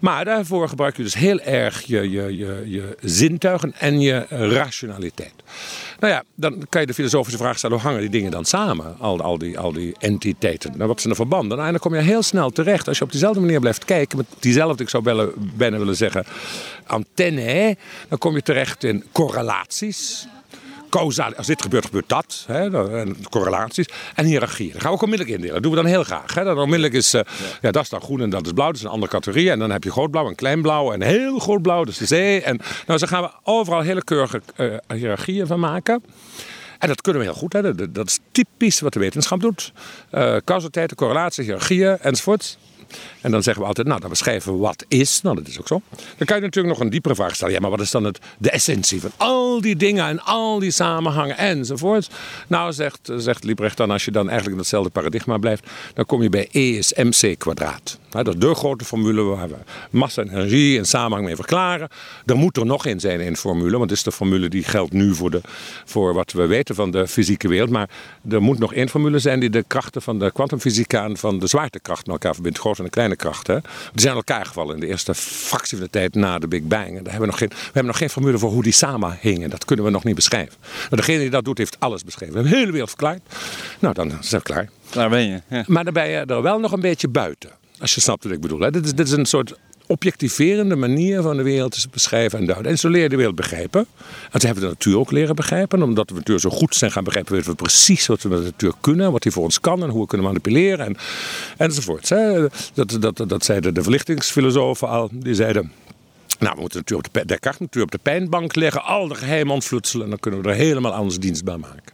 Maar daarvoor gebruik je dus heel erg je, je, je, je zintuigen en je rationaliteit. Nou ja, dan kan je de filosofische vraag stellen: hoe hangen die dingen dan samen? Al, al, die, al die entiteiten. Nou, wat zijn de verbanden? Nou, en dan kom je heel snel terecht. Als je op diezelfde manier blijft kijken, met diezelfde, ik zou bijna willen zeggen, antenne, dan kom je terecht in correlaties als dit gebeurt, gebeurt dat. Hè, en correlaties. En hiërarchieën. Dat gaan we ook onmiddellijk indelen. Dat doen we dan heel graag. Hè. Dan onmiddellijk is, uh, ja. dat is dan groen en dat is blauw. Dat is een andere categorie. En dan heb je grootblauw en kleinblauw en heel grootblauw. Dus de zee. En nou, zo gaan we overal hele keurige uh, hiërarchieën van maken. En dat kunnen we heel goed. Hè. Dat, is typisch wat de wetenschap doet. Uh, causaliteit, correlatie, hiërarchieën enzovoort. En dan zeggen we altijd, nou, dan beschrijven we wat is. Nou, dat is ook zo. Dan kan je natuurlijk nog een diepere vraag stellen. Ja, maar wat is dan het, de essentie van al die dingen en al die samenhangen enzovoort? Nou, zegt, zegt Liebrecht dan, als je dan eigenlijk in hetzelfde paradigma blijft, dan kom je bij E is mc kwadraat. Dat is de grote formule waar we massa en energie en samenhang mee verklaren. Er moet er nog in zijn in formule, want het is de formule die geldt nu voor, de, voor wat we weten van de fysieke wereld. Maar er moet nog één formule zijn die de krachten van de kwantumfysica en van de zwaartekracht met elkaar verbindt. Grote en kleine krachten. Die zijn elkaar gevallen in de eerste fractie van de tijd na de Big Bang. En daar hebben we, nog geen, we hebben nog geen formule voor hoe die samenhingen. Dat kunnen we nog niet beschrijven. Maar degene die dat doet, heeft alles beschreven. We hebben de hele wereld verklaard. Nou, dan zijn we klaar. Daar ben je. Ja. Maar dan ben je er wel nog een beetje buiten. Als je snapt wat ik bedoel. Hè? Dit, is, dit is een soort objectiverende manier van de wereld te beschrijven en duiden. En zo leer je de wereld begrijpen. En ze hebben de natuur ook leren begrijpen. En omdat we de natuur zo goed zijn gaan begrijpen, weten we precies wat we met de natuur kunnen, wat die voor ons kan en hoe we kunnen manipuleren en, enzovoort. Dat, dat, dat zeiden de verlichtingsfilosofen al. Die zeiden. Nou, we moeten natuurlijk op de, Descartes natuurlijk op de pijnbank leggen, al de geheimen ontvlutselen en dan kunnen we er helemaal anders dienstbaar maken.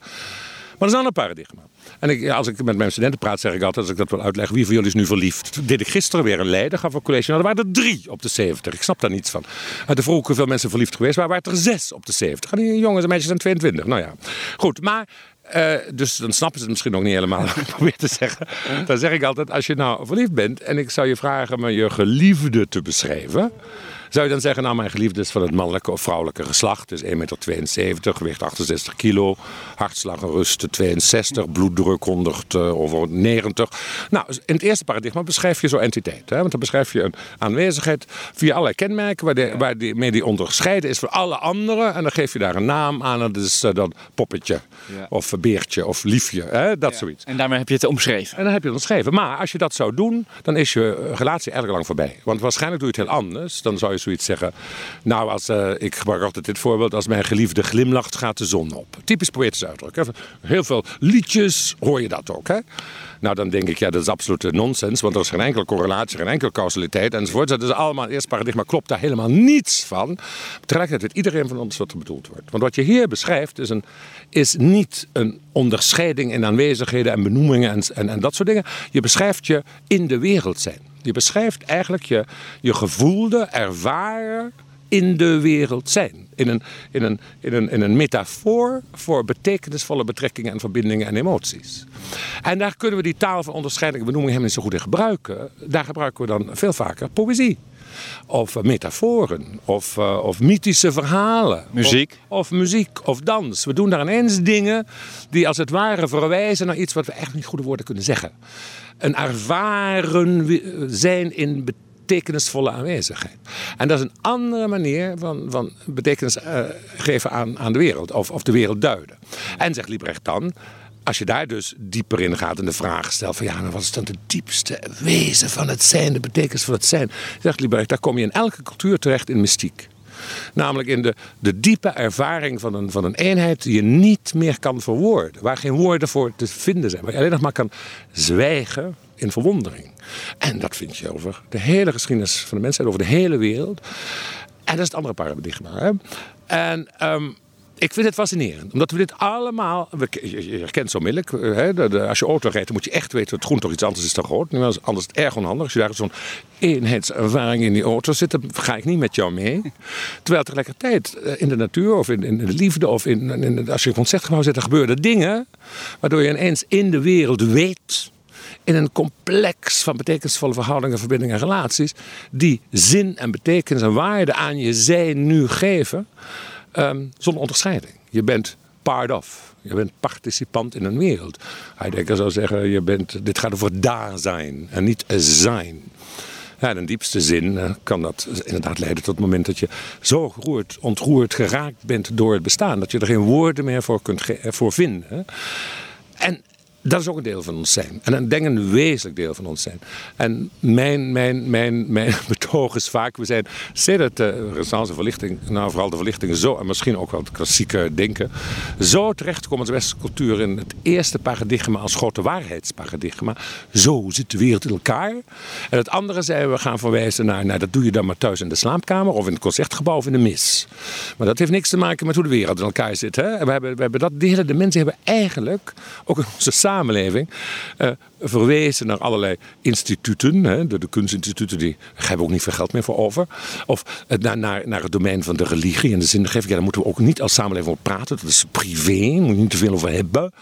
Maar dat is een ander paradigma. En ik, als ik met mijn studenten praat, zeg ik altijd, als ik dat wil uitleggen, wie van jullie is nu verliefd? Deed ik gisteren weer een Leiden, gaf een college. Nou, er waren er drie op de 70. Ik snap daar niets van. De vroeg hoeveel mensen verliefd geweest waren, waren er zes op de 70. En die jongens en meisjes zijn 22. Nou ja, goed. Maar uh, dus dan snappen ze het misschien nog niet helemaal, probeer te zeggen. Dan zeg ik altijd, als je nou verliefd bent en ik zou je vragen me je geliefde te beschrijven. Zou je dan zeggen, nou mijn geliefde is van het mannelijke of vrouwelijke geslacht. Dus 1,72 meter, gewicht 68 kilo, hartslag rust 62, bloeddruk 100 uh, of 90. Nou, in het eerste paradigma beschrijf je zo'n entiteit. Hè? Want dan beschrijf je een aanwezigheid via allerlei kenmerken waar, de, waar die, onderscheiden is van alle anderen. En dan geef je daar een naam aan en dat is uh, dan poppetje ja. of beertje of liefje, hè? dat ja. zoiets. En daarmee heb je het omschreven. En dan heb je het omschreven. Maar als je dat zou doen, dan is je relatie erg lang voorbij. Want waarschijnlijk doe je het heel anders. Dan zou je zoiets zeggen. Nou, als, uh, ik gebruik altijd dit voorbeeld. Als mijn geliefde glimlacht, gaat de zon op. Typisch poëtisch uitdruk. Hè? Heel veel liedjes hoor je dat ook. Hè? Nou, dan denk ik, ja, dat is absolute nonsens. Want er is geen enkele correlatie, geen enkele causaliteit enzovoort. Dat is allemaal, het eerste paradigma klopt daar helemaal niets van. Tegelijkertijd weet iedereen van ons wat er bedoeld wordt. Want wat je hier beschrijft is, een, is niet een onderscheiding in aanwezigheden en benoemingen en, en, en dat soort dingen. Je beschrijft je in de wereld zijn. Je beschrijft eigenlijk je, je gevoelde, ervaren in de wereld zijn. In een, in, een, in, een, in een metafoor voor betekenisvolle betrekkingen en verbindingen en emoties. En daar kunnen we die taal van onderscheiding en benoeming helemaal niet zo goed in gebruiken. Daar gebruiken we dan veel vaker poëzie. Of metaforen, of, uh, of mythische verhalen. Muziek. Of, of, muziek, of dans. We doen daar ineens dingen die als het ware verwijzen naar iets wat we echt niet goede woorden kunnen zeggen een ervaren zijn in betekenisvolle aanwezigheid. En dat is een andere manier van, van betekenis uh, geven aan, aan de wereld, of, of de wereld duiden. En zegt Liebrecht dan, als je daar dus dieper in gaat en de vraag stelt van ja, wat is dan de diepste wezen van het zijn, de betekenis van het zijn, zegt Liebrecht, daar kom je in elke cultuur terecht in mystiek. Namelijk in de, de diepe ervaring van een, van een eenheid die je niet meer kan verwoorden. Waar geen woorden voor te vinden zijn. Waar je alleen nog maar kan zwijgen in verwondering. En dat vind je over de hele geschiedenis van de mensheid, over de hele wereld. En dat is het andere paradigma. Hè? En um, ik vind het fascinerend. Omdat we dit allemaal... je, herkent zo onmiddellijk. Hè, als je auto rijdt, dan moet je echt weten dat groen toch iets anders is dan rood. Anders is het erg onhandig. Als je daar zo'n eenheidservaring in die auto zit, dan ga ik niet met jou mee. Terwijl tegelijkertijd eh, in de natuur of in, in de liefde of in, als je in een concertgebouw zit, dan gebeuren dingen waardoor je ineens in de wereld weet in een complex van betekenisvolle verhoudingen, verbindingen en relaties, die zin en betekenis en waarde aan je zijn nu geven, um, zonder onderscheiding. Je bent part of. Je bent participant in een wereld. Heidegger zou zeggen, je bent, dit gaat over daar zijn en niet zijn. Ja, in de diepste zin eh, kan dat inderdaad leiden tot het moment dat je zo geroerd, ontroerd geraakt bent door het bestaan. Dat je er geen woorden meer voor kunt voor vinden. En dat is ook een deel van ons zijn. En ik denk een wezenlijk deel van ons zijn. En mijn, mijn, mijn, mijn betoog is vaak, we zijn sinds de renaissance verlichting, nou vooral de verlichting zo, en misschien ook wel het klassieke denken, zo terechtgekomen als westerse cultuur in het eerste paradigma als grote waarheidsparadigma. Zo zit de wereld in elkaar. En het andere zijn we gaan verwijzen naar, nou dat doe je dan maar thuis in de slaapkamer of in het concertgebouw of in de mis. Maar dat heeft niks te maken met hoe de wereld in elkaar zit. Hè? We hebben, we hebben dat delen, de mensen hebben eigenlijk, ook in onze samenleving, uh, verwezen naar allerlei instituten. Hè, de, kunstinstituten, die hebben ook niet veel geld meer voor over. Of uh, naar, naar, naar het domein van de religie en de zingeving. Ja, daar moeten we ook niet als samenleving over praten. Dat is privé, moet je niet te veel over hebben.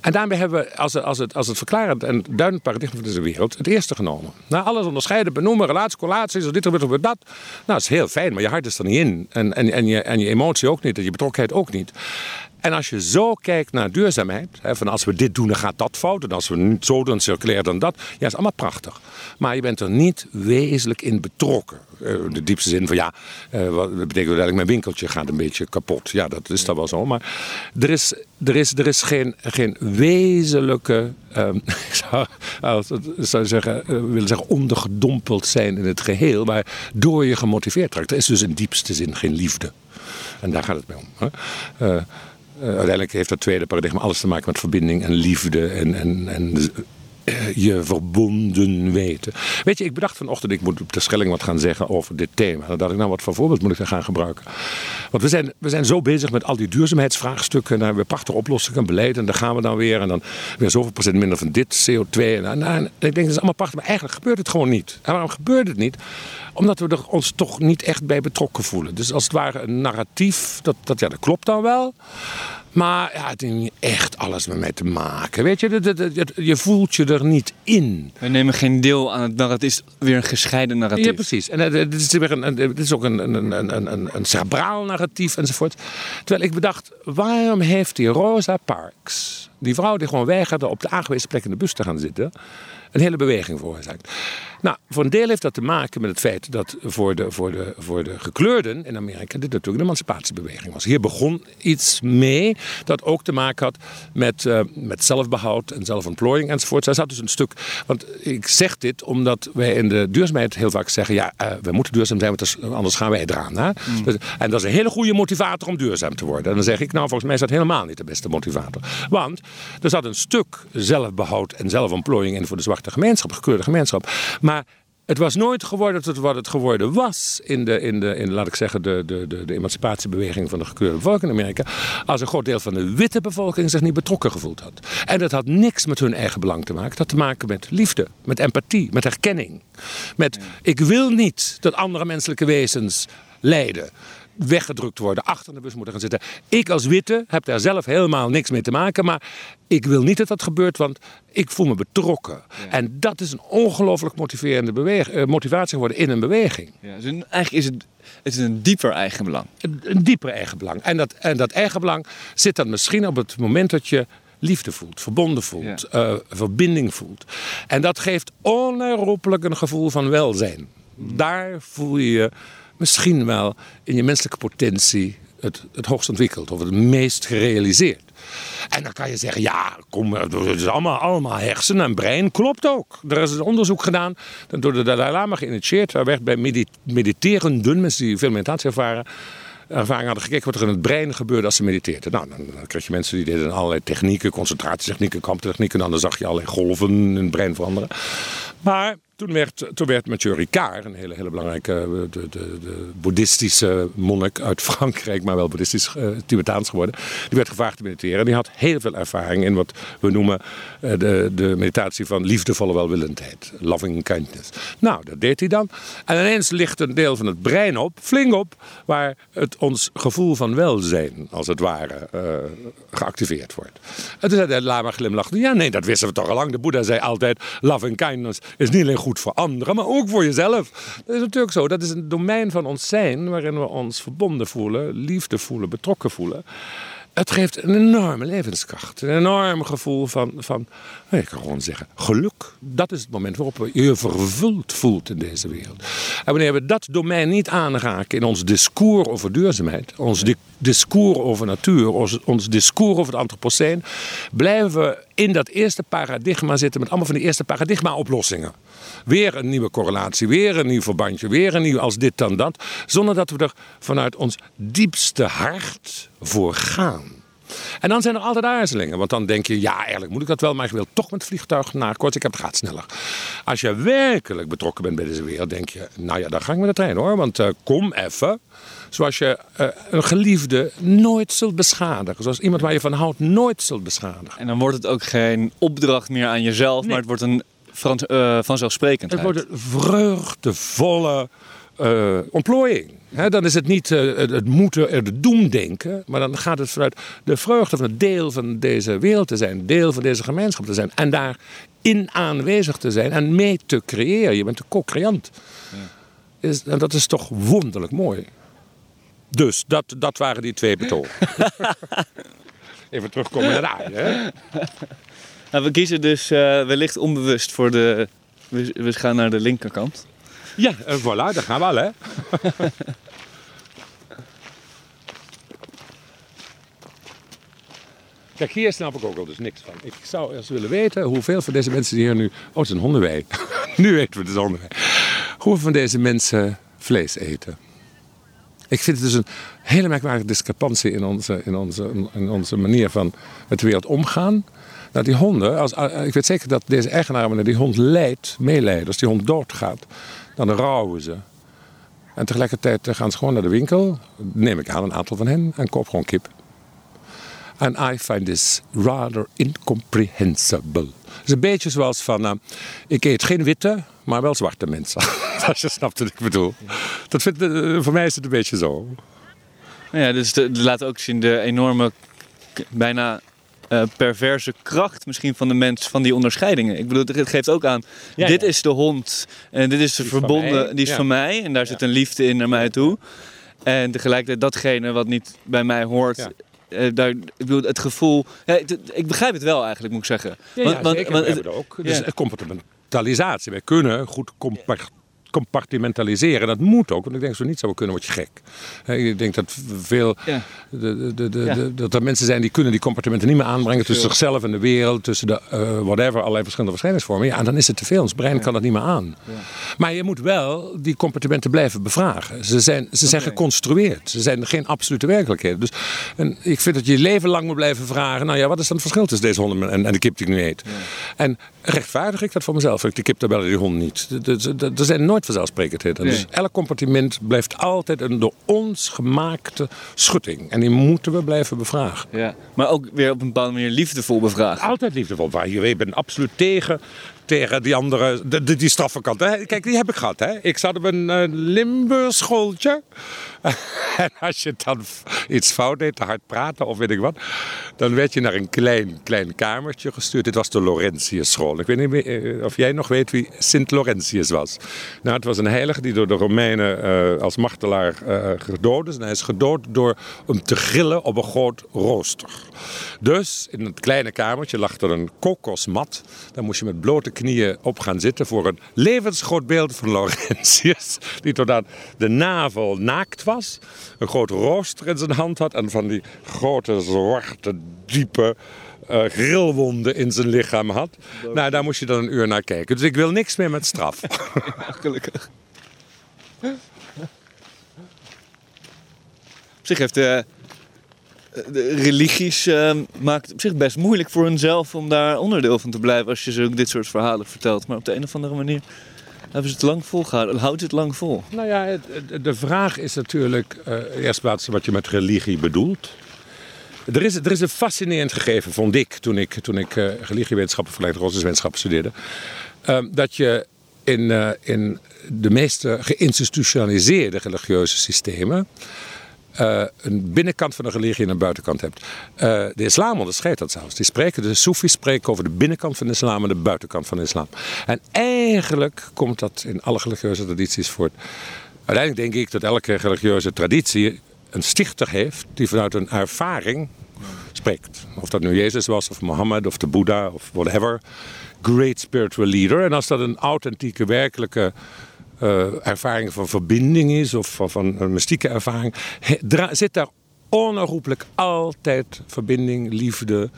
En daarmee hebben we als, als, het, als het verklarend en duidend paradigma van deze wereld het eerste genomen. Na alles onderscheiden, benoemen, relaties, collaties, dit of dat. Nou, dat is heel fijn, maar je hart is er niet in. En, en, en, je, en je emotie ook niet, en je betrokkenheid ook niet. En als je zo kijkt naar duurzaamheid, hè, van als we dit doen, dan gaat dat fout. En als we zo doen, circulair dan dat. Ja, is allemaal prachtig. Maar je bent er niet wezenlijk in betrokken. In eh, de diepste zin van ja, uh, wat betekent dat eigenlijk mijn winkeltje gaat een beetje kapot. Ja, dat is dan wel zo. Maar er is, er is, er is geen, geen wezenlijke, um, ik zou, zeggen, uh, willen zeggen, ondergedompeld zijn in het geheel. Maar door je gemotiveerd raakt. Er is dus in diepste zin geen liefde. En daar gaat het mee om. Hè? Uiteindelijk heeft dat tweede paradigma alles te maken met verbinding en liefde en, en, en uh, je verbonden weten. Weet je, ik bedacht vanochtend, ik moet op de Schelling wat gaan zeggen over dit thema. Dacht ik, nou, wat voor voorbeeld moet ik daar gaan gebruiken? Want we zijn, we zijn zo bezig met al die duurzaamheidsvraagstukken. En dan hebben we prachtige oplossingen, beleid. En dan gaan we dan weer. En dan weer zoveel procent minder van dit, CO2. En, en, en ik denk, dat is allemaal prachtig. Maar eigenlijk gebeurt het gewoon niet. En waarom gebeurt het niet? Omdat we er ons toch niet echt bij betrokken voelen. Dus als het ware een narratief, dat, dat, ja, dat klopt dan wel. Maar ja, het heeft niet echt alles met mij te maken. Weet je, je voelt je er niet in. We nemen geen deel aan het narratief. Het is weer een gescheiden narratief. Ja, precies. En dit is, weer een, dit is ook een, een, een, een, een cerebraal narratief enzovoort. Terwijl ik bedacht, waarom heeft die Rosa Parks, die vrouw die gewoon weigerde op de aangewezen plek in de bus te gaan zitten, een hele beweging veroorzaakt? Nou, voor een deel heeft dat te maken met het feit dat voor de, voor de, voor de gekleurden in Amerika dit natuurlijk een emancipatiebeweging was. Hier begon iets mee dat ook te maken had met, uh, met zelfbehoud en zelfontplooiing enzovoort. Zij zat dus een stuk, want ik zeg dit omdat wij in de duurzaamheid heel vaak zeggen, ja, uh, we moeten duurzaam zijn, want anders gaan wij eraan. Hè? Mm. Dus, en dat is een hele goede motivator om duurzaam te worden. En dan zeg ik, nou, volgens mij is dat helemaal niet de beste motivator. Want er zat een stuk zelfbehoud en zelfontplooiing in voor de zwarte gemeenschap, de gekleurde gemeenschap. Maar maar het was nooit geworden wat het geworden was in de, in de in, laat ik zeggen, de, de, de, de emancipatiebeweging van de gekleurde bevolking in Amerika. Als een groot deel van de witte bevolking zich niet betrokken gevoeld had. En dat had niks met hun eigen belang te maken. Dat had te maken met liefde, met empathie, met herkenning. Met ik wil niet dat andere menselijke wezens lijden weggedrukt worden, achter de bus moeten gaan zitten. Ik als witte heb daar zelf helemaal niks mee te maken, maar ik wil niet dat dat gebeurt, want ik voel me betrokken. En dat is een ongelooflijk motiverende beweging, uh, motivatie geworden in een beweging. Ja, dus eigenlijk is het, het is een dieper eigenbelang. Een, een dieper eigenbelang. En dat, en dat eigenbelang zit dan misschien op het moment dat je liefde voelt, verbonden voelt, ja. uh, verbinding voelt. En dat geeft onherroepelijk een gevoel van welzijn. Daar voel je je misschien wel in je menselijke potentie het, het hoogst ontwikkeld of het meest gerealiseerd. En dan kan je zeggen, ja, kom, het is allemaal, allemaal hersenen en brein. Klopt ook. Er is een onderzoek gedaan, door de Dalai Lama geïnitieerd. Daar werd bij mediterenden, mensen die veel meditatie ervaren, ervaring hadden gekeken wat er in het brein gebeurde als ze mediteerden. Nou, dan, dan kreeg je mensen die deden allerlei technieken, concentratietechnieken, kamptechnieken. En dan zag je allerlei golven in het brein veranderen. Maar toen werd, toen werd Mathieu Ricard, een hele, hele belangrijke eh, de, de, de boeddhistische monnik uit Frankrijk, maar wel boeddhistisch uh, Tibetaans geworden. Die werd gevraagd te mediteren. Die had heel veel ervaring in wat we noemen uh, de, de meditatie van liefdevolle welwillendheid. Loving kindness. Nou, dat deed hij dan. En ineens ligt een deel van het brein op, flink op, waar het ons gevoel van welzijn, als het ware, geactiveerd wordt. En toen zei de lama glimlachte, ja nee, dat wisten we toch al lang. De Boeddha zei altijd, loving kindness is niet alleen goed voor anderen, maar ook voor jezelf. Dat is natuurlijk zo. Dat is een domein van ons zijn waarin we ons verbonden voelen, liefde voelen, betrokken voelen. Het geeft een enorme levenskracht. Een enorm gevoel van, van ik kan gewoon zeggen, geluk. Dat is het moment waarop we je vervuld voelt in deze wereld. En wanneer we dat domein niet aanraken in ons discours over duurzaamheid, ons discours over natuur, ons, ons discours over het antropoceen, blijven we in dat eerste paradigma zitten met allemaal van die eerste paradigma-oplossingen. Weer een nieuwe correlatie, weer een nieuw verbandje, weer een nieuw als dit dan dat. Zonder dat we er vanuit ons diepste hart voor gaan. En dan zijn er altijd aarzelingen. Want dan denk je, ja, eigenlijk moet ik dat wel, maar ik wil toch met vliegtuig naar kort. Ik heb het gaat sneller. Als je werkelijk betrokken bent bij deze wereld, denk je, nou ja, dan ga ik met de trein hoor. Want uh, kom even. Zoals je uh, een geliefde nooit zult beschadigen. Zoals iemand waar je van houdt nooit zult beschadigen. En dan wordt het ook geen opdracht meer aan jezelf, maar het wordt een uh, vanzelfsprekendheid. Het wordt een vreugdevolle uh, ontplooiing. dan is het niet uh, het moeten, het doemdenken, maar dan gaat het vanuit de vreugde van het deel van deze wereld te zijn, deel van deze gemeenschap te zijn en daarin aanwezig te zijn en mee te creëren. Je bent de co-creant. Ja. en dat is toch wonderlijk mooi. Dus dat, dat waren die twee betogen. Even terugkomen naar de aarde. Hè? Nou, we kiezen dus uh, wellicht onbewust voor de. We, we, gaan naar de linkerkant. Ja, en voilà, daar gaan we al, hè? Kijk, hier snap ik ook al dus niks van. Ik zou eens willen weten hoeveel van deze mensen die hier nu... Oh, het is een hondenwei. nu weten we het is een hondenwei. Hoeveel van deze mensen vlees eten. Ik vind het dus een hele merkwaardige discrepantie in onze, in onze, in onze manier van met de wereld omgaan. Nou, die honden, als, eh, ik weet zeker dat deze eigenaar, wanneer die hond leidt, meeleidt, als die hond doodgaat, dan rouwen ze. En tegelijkertijd gaan ze gewoon naar de winkel, neem ik aan een aantal van hen, en koop gewoon kip. En I find this rather incomprehensible. Het is een beetje zoals van, uh, ik eet geen witte, maar wel zwarte mensen. Als je snapt wat ik bedoel. Dat vind, uh, voor mij is het een beetje zo. Ja, dus de, laat ook zien de enorme, bijna uh, perverse kracht misschien van de mens, van die onderscheidingen. Ik bedoel, het geeft ook aan, dit is de hond en dit is de verbonden, die is van mij. En daar zit een liefde in naar mij toe. En tegelijkertijd datgene wat niet bij mij hoort, uh, daar, ik bedoel, het gevoel. Ja, ik begrijp het wel eigenlijk, moet ik zeggen. Ja, want, want, want, we hebben het ook. Dus comportamentalisatie. Wij kunnen goed compart compartimentaliseren. Dat moet ook, want ik denk we niet zouden kunnen, word je gek. Ik denk dat veel de, de, de, dat er mensen zijn die kunnen die compartimenten niet meer aanbrengen tussen zichzelf en de wereld, tussen de uh, whatever, allerlei verschillende verschijningsvormen. Ja, en dan is het te veel. Ons brein kan dat niet meer aan. Maar je moet wel die compartimenten blijven bevragen. Ze zijn, ze zijn geconstrueerd. Ze zijn geen absolute werkelijkheid. Dus en ik vind dat je je leven lang moet blijven vragen. Nou ja, wat is dan het verschil tussen deze honden en, en de kip die ik nu eet? En rechtvaardig ik dat voor mezelf? Ik de kip tabellen die hond niet. Er zijn nooit vanzelfsprekendheden. Dus elk compartiment blijft altijd een door ons gemaakte schutting. En die moeten we blijven bevragen. Ja, maar ook weer op een bepaalde manier liefdevol bevragen. Altijd liefdevol. Je bent absoluut tegen die andere, de, die straffenkant. Kijk, die heb ik gehad. Hè. Ik zat op een uh, Limburg schooltje. en als je dan iets fout deed, te hard praten of weet ik wat, dan werd je naar een klein, klein kamertje gestuurd. Dit was de Laurentius school. Ik weet niet meer, eh, of jij nog weet wie Sint Laurentius was. Nou, het was een heilige die door de Romeinen uh, als martelaar gedood is. En hij is gedood door hem te grillen op een groot rooster. Dus in het kleine kamertje lag er een kokosmat. Daar moest je met blote knieën op gaan zitten voor een levensgroot beeld van Laurentius. Die tot aan de navel naakt was. Een groot rooster in zijn hand had. En van die grote, zwarte, diepe uh, grillwonden in zijn lichaam had. Nou, daar moest je dan een uur naar kijken. Dus ik wil niks meer met straf. Gelukkig. Op zich heeft de, religies uh, maakt het op zich best moeilijk voor hunzelf om daar onderdeel van te blijven als je ze ook dit soort verhalen vertelt. Maar op de een of andere manier hebben ze het lang volgehouden. Houdt het lang vol? Nou ja, de vraag is natuurlijk uh, eerst plaats wat je met religie bedoelt. Er is, er is een fascinerend gegeven, vond ik, toen ik, toen ik uh, religiewetenschappen, verlegd godsdienstwetenschappen studeerde. Uh, dat je in, uh, in de meeste geïnstitutionaliseerde religieuze systemen uh, een binnenkant van een religie en een buitenkant hebt. Uh, de islam onderscheidt dat zelfs. Die spreken, de Soefis spreken over de binnenkant van de islam en de buitenkant van de islam. En eigenlijk komt dat in alle religieuze tradities voort. Uiteindelijk denk ik dat elke religieuze traditie een stichter heeft die vanuit een ervaring spreekt. Of dat nu Jezus was, of Mohammed, of de Boeddha, of whatever. Great spiritual leader. En als dat een authentieke, werkelijke ervaring van verbinding is, of van, van een mystieke ervaring, zit daar onherroepelijk altijd verbinding, liefde,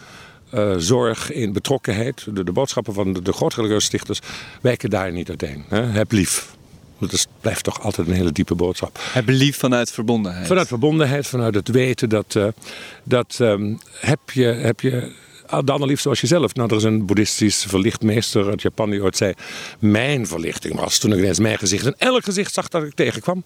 uh, zorg in betrokkenheid. De, de boodschappen van de, de grote religieuze stichters wijken daar niet uiteen. Hè? Heb lief. Dat blijft toch altijd een hele diepe boodschap. Heb lief vanuit verbondenheid. Vanuit verbondenheid, vanuit het weten dat, uh, dat um, heb, je, heb je de allerliefste zoals jezelf. Nou, er is een boeddhistisch verlichtmeester uit Japan die ooit zei... Mijn verlichting was toen ik ineens mijn gezicht en elk gezicht zag dat ik tegenkwam.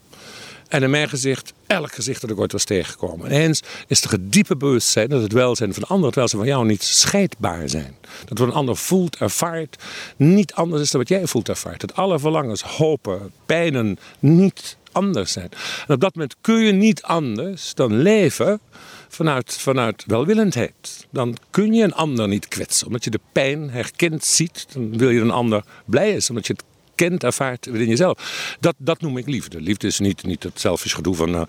En in mijn gezicht, elk gezicht dat ik ooit was tegengekomen. En eens is er het diepe bewustzijn dat het welzijn van de ander, het welzijn van jou niet scheidbaar zijn. Dat wat een ander voelt, ervaart, niet anders is dan wat jij voelt, ervaart. Dat alle verlangens, hopen, pijnen niet anders zijn. En op dat moment kun je niet anders dan leven vanuit, vanuit welwillendheid. Dan kun je een ander niet kwetsen. Omdat je de pijn herkend ziet, dan wil je een ander blij is. Omdat je het kent, ervaart in jezelf. Dat, dat noem ik liefde. Liefde is niet, niet het selfish gedoe van uh,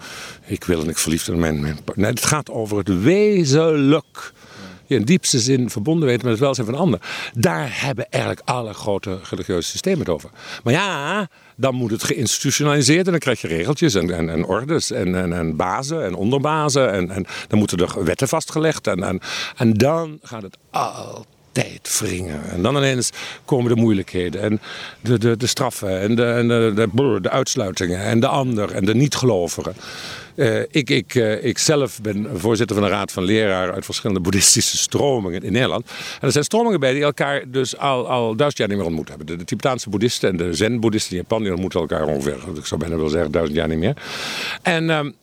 ik wil en ik verliefd in mijn, mijn Nee, het gaat over het wezenlijk je in diepste zin verbonden weten met het welzijn van anderen. Daar hebben eigenlijk alle grote religieuze systemen het over. Maar ja, dan moet het geïnstitutionaliseerd en dan krijg je regeltjes en, en, en ordes en, en, en, bazen en onderbazen. En, en dan moeten er wetten vastgelegd en, en, en dan gaat het altijd wringen. En dan ineens komen de moeilijkheden en de, de, de straffen en, de, en de, de, de uitsluitingen en de ander en de niet-gelovigen. Uh, ik, ik, uh, ik zelf ben voorzitter van een raad van leraren uit verschillende boeddhistische stromingen in Nederland. En er zijn stromingen bij die elkaar dus al, al duizend jaar niet meer ontmoet hebben. De, Tibetaanse boeddhisten en de zen-boeddhisten in Japan die ontmoeten elkaar ongeveer, ik zou bijna willen zeggen, duizend jaar niet meer. En... Um,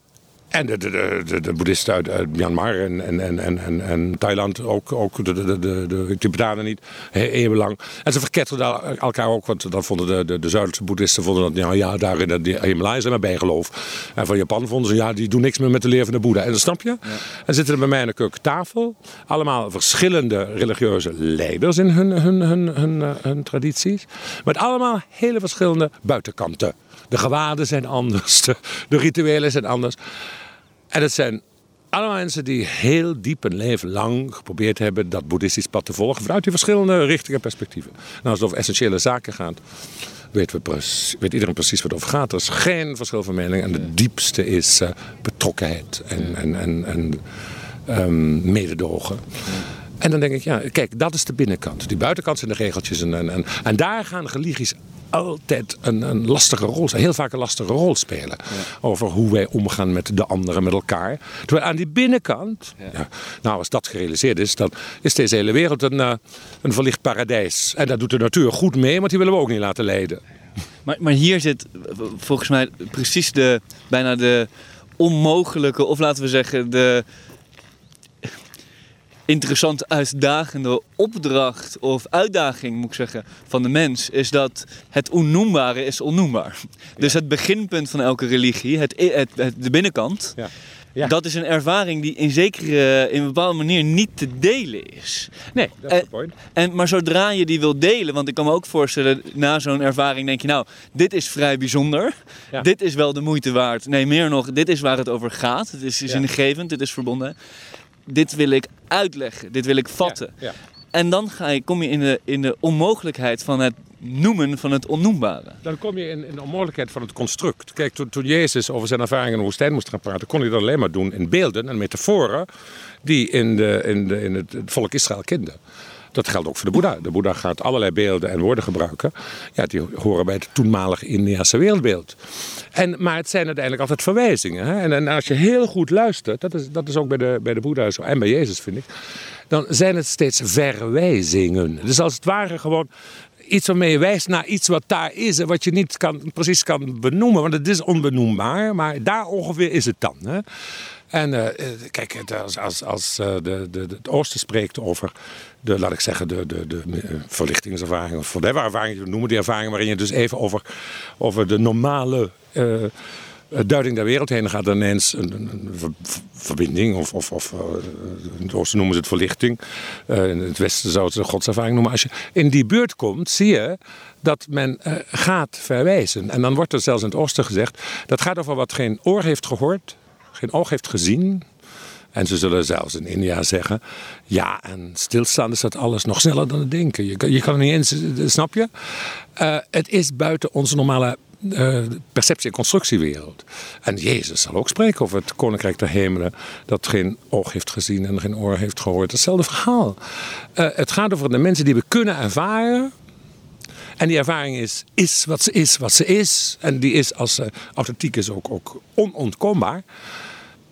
en de, de, de, de boeddhisten uit, uit Myanmar en, en, en, en, en Thailand, ook, ook de, de, de, de Tibetanen niet, eeuwenlang. En ze verketterden elkaar ook, want dan vonden de, de, de Zuidelijke boeddhisten vonden dat, nou ja, daar in de Himalaya zijn maar bijgeloof. En van Japan vonden ze, ja, die doen niks meer met de leer van de Boeddha. En dat snap je? Ja. En zitten er bij mij aan de keukentafel allemaal verschillende religieuze leiders in hun, hun, hun, hun, hun, hun tradities. Met allemaal hele verschillende buitenkanten. De gewaden zijn anders, de, de rituelen zijn anders. En het zijn allemaal mensen die heel diep een leven lang geprobeerd hebben dat boeddhistisch pad te volgen vanuit die verschillende richtingen en perspectieven. Nou, als het over essentiële zaken gaat, weet, we precies, weet iedereen precies wat het over gaat. Er is geen verschil van mening. En de diepste is uh, betrokkenheid en, en, en, en um, mededogen. En dan denk ik, ja, kijk, dat is de binnenkant. Die buitenkant zijn de regeltjes. En, en, en daar gaan religies altijd een, een lastige rol, heel vaak een lastige rol spelen. Over hoe wij omgaan met de anderen, met elkaar. Terwijl aan die binnenkant, ja. nou als dat gerealiseerd is, dan is deze hele wereld een, uh, een verlicht paradijs. En daar doet de natuur goed mee, want die willen we ook niet laten leiden. Maar, maar hier zit volgens mij precies de, bijna de onmogelijke, of laten we zeggen, de interessante, uitdagende opdracht of uitdaging, moet ik zeggen, van de mens, is dat het onnoembare is onnoembaar. Dus het beginpunt van elke religie, het, het, het de binnenkant, ja. Ja. Dat is een ervaring die in zekere, in een bepaalde manier niet te delen is. Nee, dat is het point. En, maar zodra je die wil delen, want ik kan me ook voorstellen, na zo'n ervaring denk je, nou, dit is vrij bijzonder. Dit is wel de moeite waard. Nee, meer nog, dit is waar het over gaat. Het is, is ingevend, het is verbonden dit wil ik uitleggen, dit wil ik vatten. Ja, ja. en dan ga je, kom je in de, in de onmogelijkheid van het noemen van het onnoembare. Dan kom je in, in de onmogelijkheid van het construct. Kijk, toen, toen Jezus over zijn ervaringen in de woestijn moest gaan praten, kon hij dat alleen maar doen in beelden en metaforen die in, de, in, de, in het, het volk Israël kenden. Dat geldt ook voor de Boeddha. De Boeddha gaat allerlei beelden en woorden gebruiken. Ja, die horen bij het toenmalige Indiase wereldbeeld. En, maar het zijn uiteindelijk altijd verwijzingen. Hè? En, en, als je heel goed luistert, dat is, dat is ook bij de, bij de Boeddha zo en bij Jezus vind ik. Dan zijn het steeds verwijzingen. Dus als het ware gewoon iets waarmee je wijst naar iets wat daar is en wat je niet kan, precies kan benoemen. Want het is onbenoembaar, maar daar ongeveer is het dan. Hè? En uh, kijk, als, als, als uh, de, de, het Oosten spreekt over de, laat ik zeggen, de, de, de verlichtingservaring of whatever ervaring je noemen, die ervaring waarin je dus even over, over de normale duiding der wereld heen gaat, ineens een, een, een verbinding, of, of, of in het Oosten noemen ze het verlichting, in het Westen zou het de godservaring noemen. Als je in die buurt komt, zie je dat men gaat verwijzen. En dan wordt er zelfs in het Oosten gezegd, dat gaat over wat geen oor heeft gehoord geen oog heeft gezien. En ze zullen zelfs in India zeggen: ja, en stilstaan is dat alles nog sneller dan het denken. Je je kan niet eens, snap je? Het is buiten onze normale uh, perceptie- en constructiewereld. En Jezus zal ook spreken over het koninkrijk der hemelen, dat geen oog heeft gezien en geen oor heeft gehoord. Hetzelfde verhaal. Uh, het gaat over de mensen die we kunnen ervaren. En die ervaring is, is wat ze is, wat ze is. En die is, als ze authentiek is, ook, ook onontkoombaar.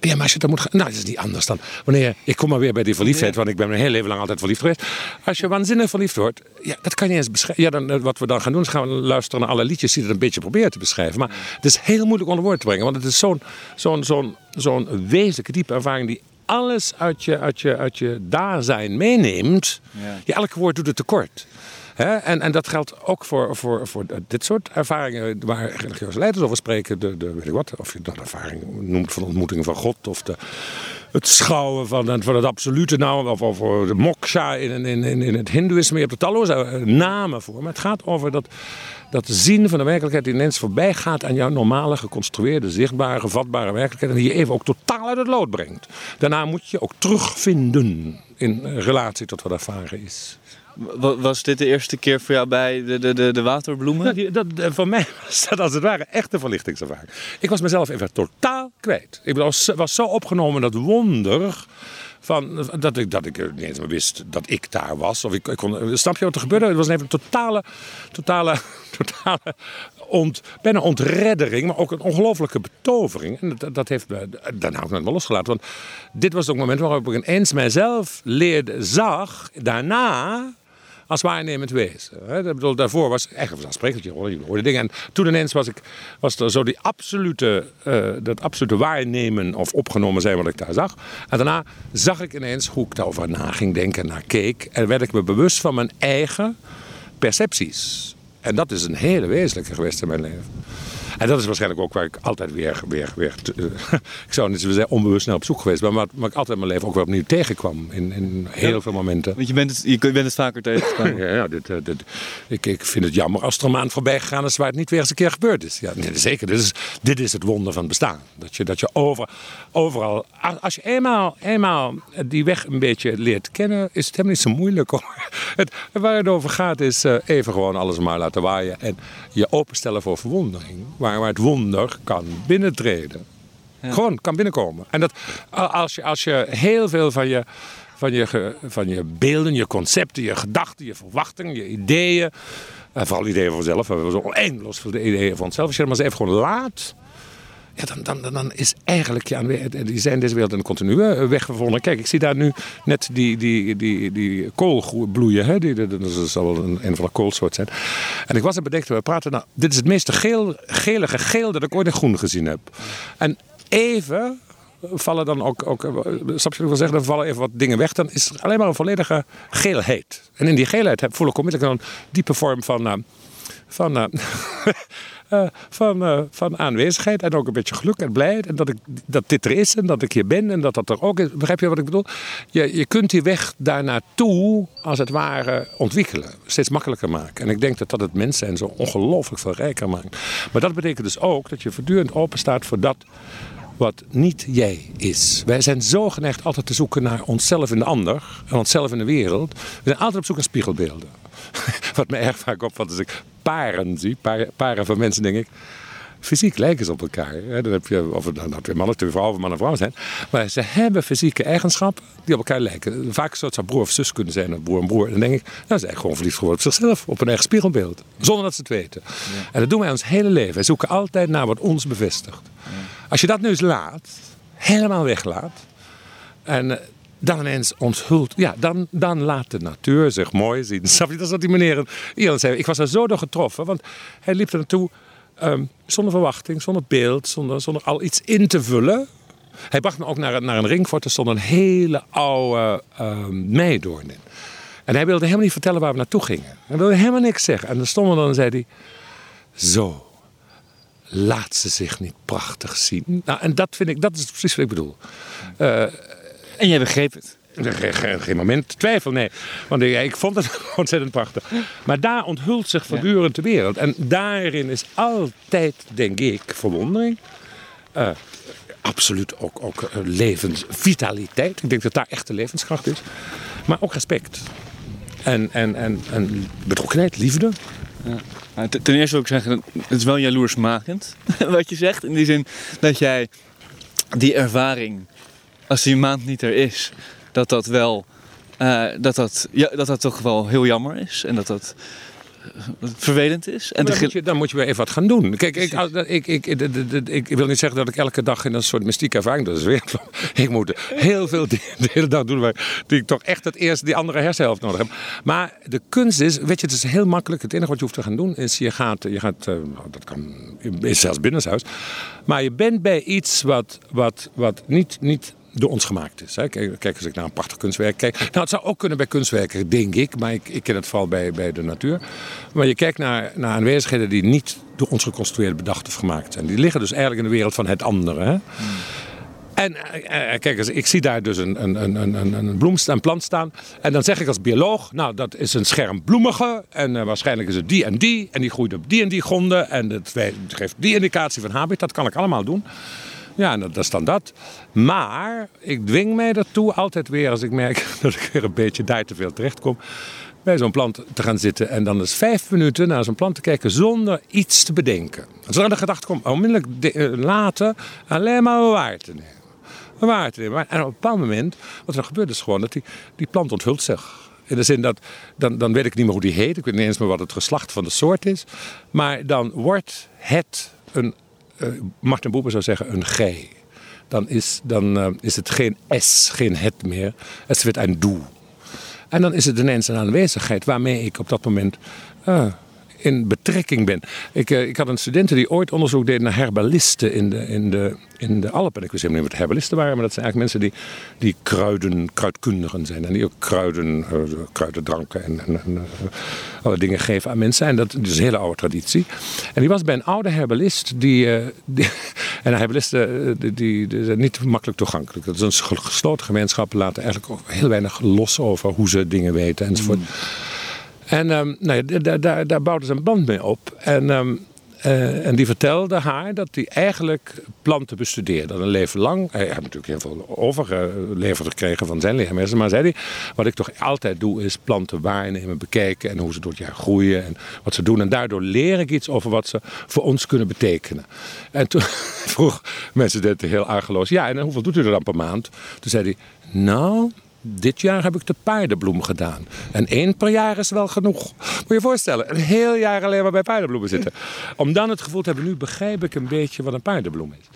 Ja, maar als je dat moet gaan. Nou, dat is niet anders dan wanneer. Ik kom maar weer bij die verliefdheid, want ik ben mijn hele leven lang altijd verliefd geweest. Als je waanzinnig verliefd wordt, ja, dat kan je eens beschrijven. Ja, dan, wat we dan gaan doen, is gaan we luisteren naar alle liedjes die het een beetje proberen te beschrijven. Maar het is heel moeilijk onder woord te brengen, want het is zo'n zo'n zo'n zo'n wezenlijke, diepe ervaring die alles uit je, uit je, uit je daar zijn meeneemt. Ja. Je, elk woord doet het tekort. En, en dat geldt ook voor, voor, voor dit soort ervaringen waar religieuze leiders over spreken. De, de, weet ik wat, of je dat ervaring noemt van ontmoetingen van God of de, het schouwen van, van het absolute nou, of over de moksha in, in, in, in het hindoeïsme. Je hebt er talloze namen voor. Maar het gaat over dat, dat zien van de werkelijkheid die ineens voorbij gaat aan jouw normale, geconstrueerde, zichtbare, gevatbare werkelijkheid. En die je even ook totaal uit het lood brengt. Daarna moet je ook terugvinden in relatie tot wat ervaren is. Was dit de eerste keer voor jou bij de, de, de, de waterbloemen? Ja, die, dat, voor mij was dat als het ware echt een verlichtingservaring. Ik was mezelf even totaal kwijt. Ik was, was zo opgenomen dat wonder van, dat, ik, dat ik niet eens meer wist dat ik daar was. Of ik, ik kon, snap je wat er gebeurde? Het was even een totale, totale, totale ont, bijna ontreddering, maar ook een ongelofelijke betovering. En dat, dat heeft me, daarna ook nooit meer losgelaten. Want dit was het moment waarop ik ineens mijzelf leerde, zag, daarna als waarnemend wezen. Hè. Bedoel, daarvoor was echt een vanzelfsprekend, je hoorde dingen. En toen ineens was, ik, was er zo die absolute, uh, dat absolute waarnemen of opgenomen zijn wat ik daar zag. En daarna zag ik ineens hoe ik daarover na ging denken, naar keek. En werd ik me bewust van mijn eigen percepties. En dat is een hele wezenlijke geweest in mijn leven. En dat is waarschijnlijk ook waar ik altijd weer, weer, weer ik zou niet zeggen onbewust snel op zoek geweest maar waar ik altijd in mijn leven ook weer opnieuw tegenkwam in, in heel veel momenten. Want je bent het, je bent het vaker tegengekomen. ja, ja dit, dit, ik, ik vind het jammer als er een maand voorbij gegaan is waar het niet weer eens een keer gebeurd is. Ja, nee, zeker. Dit is, dit is het wonder van het bestaan. Dat je, dat je over, overal, als je eenmaal, eenmaal die weg een beetje leert kennen, is het helemaal niet zo moeilijk. Hoor. Het, waar het over gaat is uh, even gewoon alles maar laten waaien en je openstellen voor verwondering waar, waar het wonder kan binnentreden. Ja. Gewoon kan binnenkomen. En dat, als, je, als je heel veel van je, van, je, van je beelden, je concepten, je gedachten, je verwachtingen, je ideeën. En vooral ideeën van onszelf. We hebben zo eindeloos veel ideeën van onszelf. Als je er maar eens even gewoon laat ja, dan, dan, dan is eigenlijk, ja, die zijn deze wereld een continue eh, weggevonden. Kijk, ik zie daar nu net die, die, die, die kool bloeien. Hè? Die, dat zal wel een, een van de koolsoort zijn. En ik was er bedenkt, we praten, nou, dit is het meeste geel, gelige geel dat ik ooit in groen gezien heb. En even vallen dan ook, ook snap je wat ik zeggen, dan vallen even wat dingen weg. Dan is er alleen maar een volledige geelheid. En in die geelheid voel ik onmiddellijk een diepe vorm van... Uh, van uh, van, uh, van aanwezigheid en ook een beetje geluk en blijheid. En dat, ik, dat dit er is en dat ik hier ben en dat dat er ook is. Begrijp je wat ik bedoel? Je, je kunt die weg daar naartoe, als het ware, ontwikkelen. Steeds makkelijker maken. En ik denk dat dat het mens zijn zo ongelooflijk veel rijker maakt. Maar dat betekent dus ook dat je voortdurend open staat voor dat wat niet jij is. Wij zijn zo geneigd altijd te zoeken naar onszelf in de ander en onszelf in de wereld. We zijn altijd op zoek naar spiegelbeelden. Wat me erg vaak opvalt als ik paren zie, paren, paren van mensen, denk ik fysiek lijken ze op elkaar. Dan heb je, of nou twee mannen, twee vrouwen, of man en vrouw zijn. Maar ze hebben fysieke eigenschappen die op elkaar lijken. Vaak zou het zou broer of zus kunnen zijn, of broer en broer. En dan denk ik, nou, ze zijn gewoon verliefd geworden op zichzelf, op een eigen spiegelbeeld. Zonder dat ze het weten. En dat doen wij ons hele leven. Wij zoeken altijd naar wat ons bevestigt. Als je dat nu eens laat, helemaal weglaat. En eh, dan ineens onthult. Ja, dan, dan laat de natuur zich mooi zien. Snap je? Dat is wat die meneer hier zei. Ik was er zo door getroffen, want hij liep er naartoe um, zonder verwachting, zonder beeld, zonder, zonder al iets in te vullen. Hij bracht me ook naar, naar een ringvoort. Er stond een hele oude uh, meidoorn in. En hij wilde helemaal niet vertellen waar we naartoe gingen. Hij wilde helemaal niks zeggen. En dan stonden dan en zei hij... Zo, laat ze zich niet prachtig zien. Nou, en dat vind ik, dat is precies wat ik bedoel. Uh, en jij begreep het? Geen, geen moment twijfel, nee. Want ik vond het ontzettend prachtig. Maar daar onthult zich voortdurend de wereld. En daarin is altijd, denk ik, verwondering. Uh, absoluut ook, ook eh, levensvitaliteit. Ik denk dat daar echt de levenskracht is. Maar ook respect. En, en, en, en betrokkenheid, liefde. Ja. Ten eerste wil ik zeggen, het is wel jaloersmakend wat je zegt. In die zin dat jij die ervaring, als die maand niet er is, dat dat wel, uh, dat, dat, ja, dat dat toch wel heel jammer is. En dat dat uh, vervelend is. En dan, moet je, dan moet je weer even wat gaan doen. Kijk, ik, ik, ik, ik, wil niet zeggen dat ik elke dag in een soort mystieke ervaring, dat is weer Ik moet heel veel de hele dag doen waar, die ik toch echt het eerste, die andere hersenhelft nodig heb. Maar de kunst is, weet je, het is heel makkelijk. Het enige wat je hoeft te gaan doen is, je gaat, je gaat uh, dat kan, is zelfs binnenshuis. Maar je bent bij iets wat, wat, wat niet, niet door ons gemaakt is. Hè. Kijk, kijk, als ik naar een prachtig kunstwerk kijk. Nou, het zou ook kunnen bij kunstwerken, denk ik. Maar ik, ik ken het vooral bij, bij de natuur. Maar je kijkt naar, naar aanwezigheden die niet door ons geconstrueerd, bedacht of gemaakt zijn. Die liggen dus eigenlijk in de wereld van het andere. Hè. En eh, kijk eens, ik zie daar dus een, een, een, een, een, bloem, een plant staan. En dan zeg ik als bioloog, nou dat is een scherm bloemige. En uh, waarschijnlijk is het die en die. En die groeit op die en die gronden. En dat geeft die indicatie van habitat. Dat kan ik allemaal doen. Ja, dat, is dan dat. Maar ik dwing mij ertoe altijd weer als ik merk dat ik weer een beetje daar te veel terecht kom. Bij zo'n plant te gaan zitten en dan eens vijf minuten naar zo'n plant te kijken zonder iets te bedenken. Er de gedachte komt, onmiddellijk eh, laten alleen maar waar te nemen. En op een bepaald moment, wat er gebeurt is gewoon dat die, die plant onthult zich. In de zin dat, dan, dan weet ik niet meer hoe die heet. Ik weet niet eens meer wat het geslacht van de soort is. Maar dan wordt het een Martin Boeber zou zeggen een G. Dan is, dan, uh, is het geen S, geen het meer. Het wordt een doe. En dan is het ineens een aanwezigheid waarmee ik op dat moment uh, in betrekking ben. Ik, uh, ik had een studenten die ooit onderzoek deed naar herbalisten in de, in de, in de Alpen. Ik wist helemaal niet wat herbalisten waren, maar dat zijn eigenlijk mensen die, die kruiden, kruidkundigen zijn. En die ook kruiden, uh, kruidendranken en, en, uh, alle dingen geven aan mensen. En dat, is een hele oude traditie. En die was bij een oude herbalist die... en herbalisten die, die, zijn niet makkelijk toegankelijk. Dat is een gesloten gemeenschap. laten eigenlijk heel weinig los over hoe ze dingen weten enzovoort. Mm. En nou, daar, daar, daar bouwde ze een band mee op. En, um, uh, en die vertelde haar dat hij eigenlijk planten bestudeerde. Een leven lang. Hij had natuurlijk heel veel overgeleverd gekregen van zijn leermeester. Maar zei hij, wat ik toch altijd doe is planten waarnemen, bekijken. En hoe ze door het jaar groeien en wat ze doen. En daardoor leer ik iets over wat ze voor ons kunnen betekenen. En toen vroeg mensen dit heel argeloos. Ja, en hoeveel doet u er dan per maand? Toen zei hij, nou dit jaar heb ik de paardenbloem gedaan. En één per jaar is wel genoeg. Moet je je voorstellen, een heel jaar alleen maar bij paardenbloemen zitten. Om dan het gevoel te hebben, nu begrijp ik een beetje wat een paardenbloem is.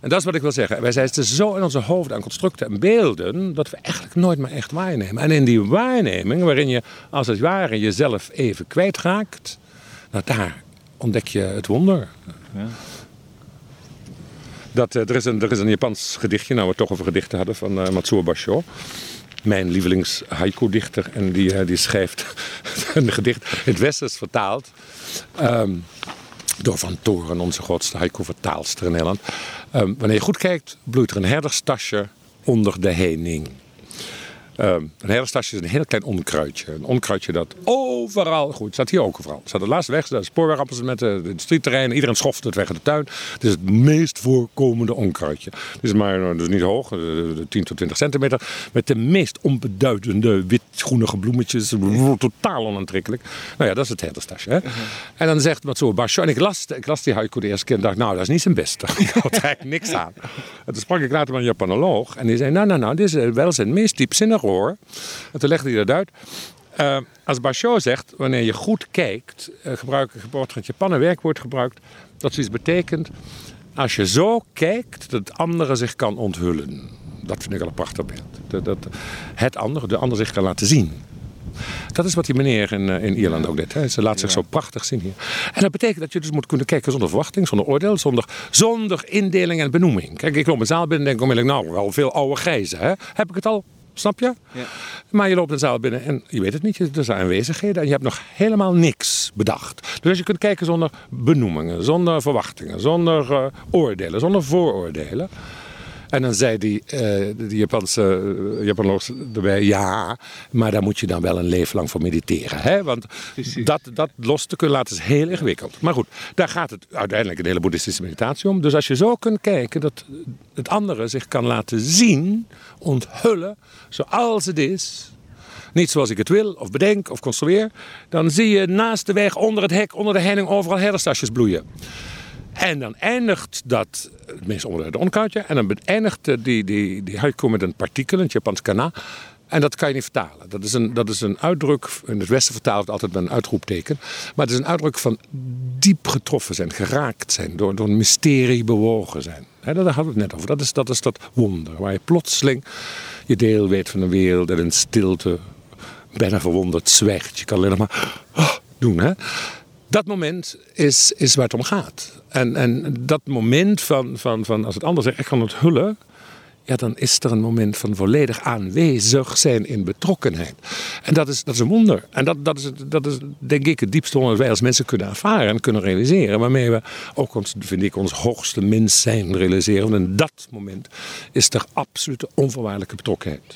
En dat is wat ik wil zeggen. Wij zitten zo in onze hoofden aan constructen en beelden dat we eigenlijk nooit meer echt waarnemen. En in die waarneming, waarin je als het ware jezelf even kwijtraakt, nou daar ontdek je het wonder. Ja. Dat, uh, er, is een, er is een Japans gedichtje, nou we het toch over gedichten hadden, van uh, Matsuo Basho mijn lievelings haiku-dichter. En die, uh, die schrijft een gedicht het Westers vertaald. Um, door Van Toren, onze grootste haiku-vertaalster in Nederland. Um, wanneer je goed kijkt, bloeit er een herderstasje onder de heining. Uh, een herfstasje is een heel klein onkruidje. Een onkruidje dat overal. Het staat hier ook overal. Het staat de laatste weg, de spoorwegappels met de, de streetterreinen. Iedereen schoft het weg in de tuin. Het is het meest voorkomende onkruidje. Het is maar dus niet hoog, de 10 tot 20 centimeter. Met de meest onbeduidende wit-groenige bloemetjes. Totaal onaantrekkelijk. Nou ja, dat is het herfstasje. Hè? En dan zegt zo Basho, en ik las, ik las die haiku de eerste keer en dacht, nou, dat is niet zijn beste. ik had eigenlijk niks aan. En toen sprak ik later met een Japanoloog en die zei, nou, nou, nou, dit is wel zijn meest diepzinnig hoor. En toen legde hij dat uit. Uh, als Basho zegt, wanneer je goed kijkt, uh, gebruik, wordt het Japan een werkwoord gebruikt, dat zoiets betekent, als je zo kijkt, dat het andere zich kan onthullen. Dat vind ik al een prachtig beeld. Dat, dat het andere, de ander zich kan laten zien. Dat is wat die meneer in, in Ierland ook deed. Hè. Ze laat zich zo prachtig zien hier. En dat betekent dat je dus moet kunnen kijken zonder verwachting, zonder oordeel, zonder, zonder indeling en benoeming. Kijk, ik loop een zaal binnen en denk onmiddellijk, nou, wel veel oude grijzen. Hè? Heb ik het al? Snap je? Ja. Maar je loopt een zaal binnen en je weet het niet. Er zijn aanwezigheden en je hebt nog helemaal niks bedacht. Dus als je kunt kijken zonder benoemingen, zonder verwachtingen, zonder uh, oordelen, zonder vooroordelen. En dan zei die, uh, die Japanse uh, Japanoloog erbij, ja, maar daar moet je dan wel een leven lang voor mediteren. Hè? Want dat, dat los te kunnen laten is heel ingewikkeld. Maar goed, daar gaat het uiteindelijk een hele boeddhistische meditatie om. Dus als je zo kunt kijken dat het andere zich kan laten zien, onthullen, zoals het is, niet zoals ik het wil, of bedenk, of construeer, dan zie je naast de weg, onder het hek, onder de heining, overal herderstasjes bloeien. En dan eindigt dat, het meest onder het onkruidje, en dan eindigt die, die, die haiku met een partikel, een Japans kana. En dat kan je niet vertalen. Dat is, een, dat is een uitdruk, in het Westen vertaalt het altijd met een uitroepteken. Maar het is een uitdruk van diep getroffen zijn, geraakt zijn, door, door een mysterie bewogen zijn. He, daar hadden we het net over. Dat is, dat is dat wonder, waar je plotseling je deel weet van de wereld en in stilte bijna verwonderd zwijgt. Je kan alleen nog maar oh, doen. Hè? Dat moment is, is waar het om gaat. En, en dat moment van, van, van als het anders echt kan onthullen, ja, dan is er een moment van volledig aanwezig zijn in betrokkenheid. En dat is, dat is een wonder. En dat, dat, is, dat is denk ik het diepste dat wij als mensen kunnen ervaren en kunnen realiseren. Waarmee we ook, ons, vind ik, ons hoogste mens zijn realiseren. Want in dat moment is er absolute onvoorwaardelijke betrokkenheid.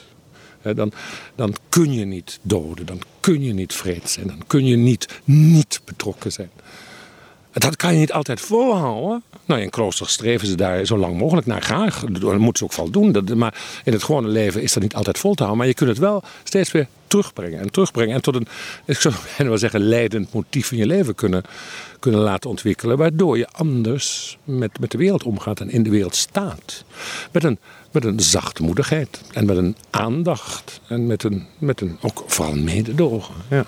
Dan, dan kun je niet doden, dan kun je niet vreed zijn, dan kun je niet niet betrokken zijn. Dat kan je niet altijd volhouden. Nou, in kloosters streven ze daar zo lang mogelijk naar graag. Dat moeten ze ook wel doen. maar in het gewone leven is dat niet altijd vol te houden. Maar je kunt het wel steeds weer terugbrengen en terugbrengen. En tot een, ik zou wel zeggen, leidend motief in je leven kunnen, kunnen laten ontwikkelen. Waardoor je anders met, met de wereld omgaat en in de wereld staat. Met een, met een zachtmoedigheid en met een aandacht. En met een, met een ook vooral mededogen. Ja.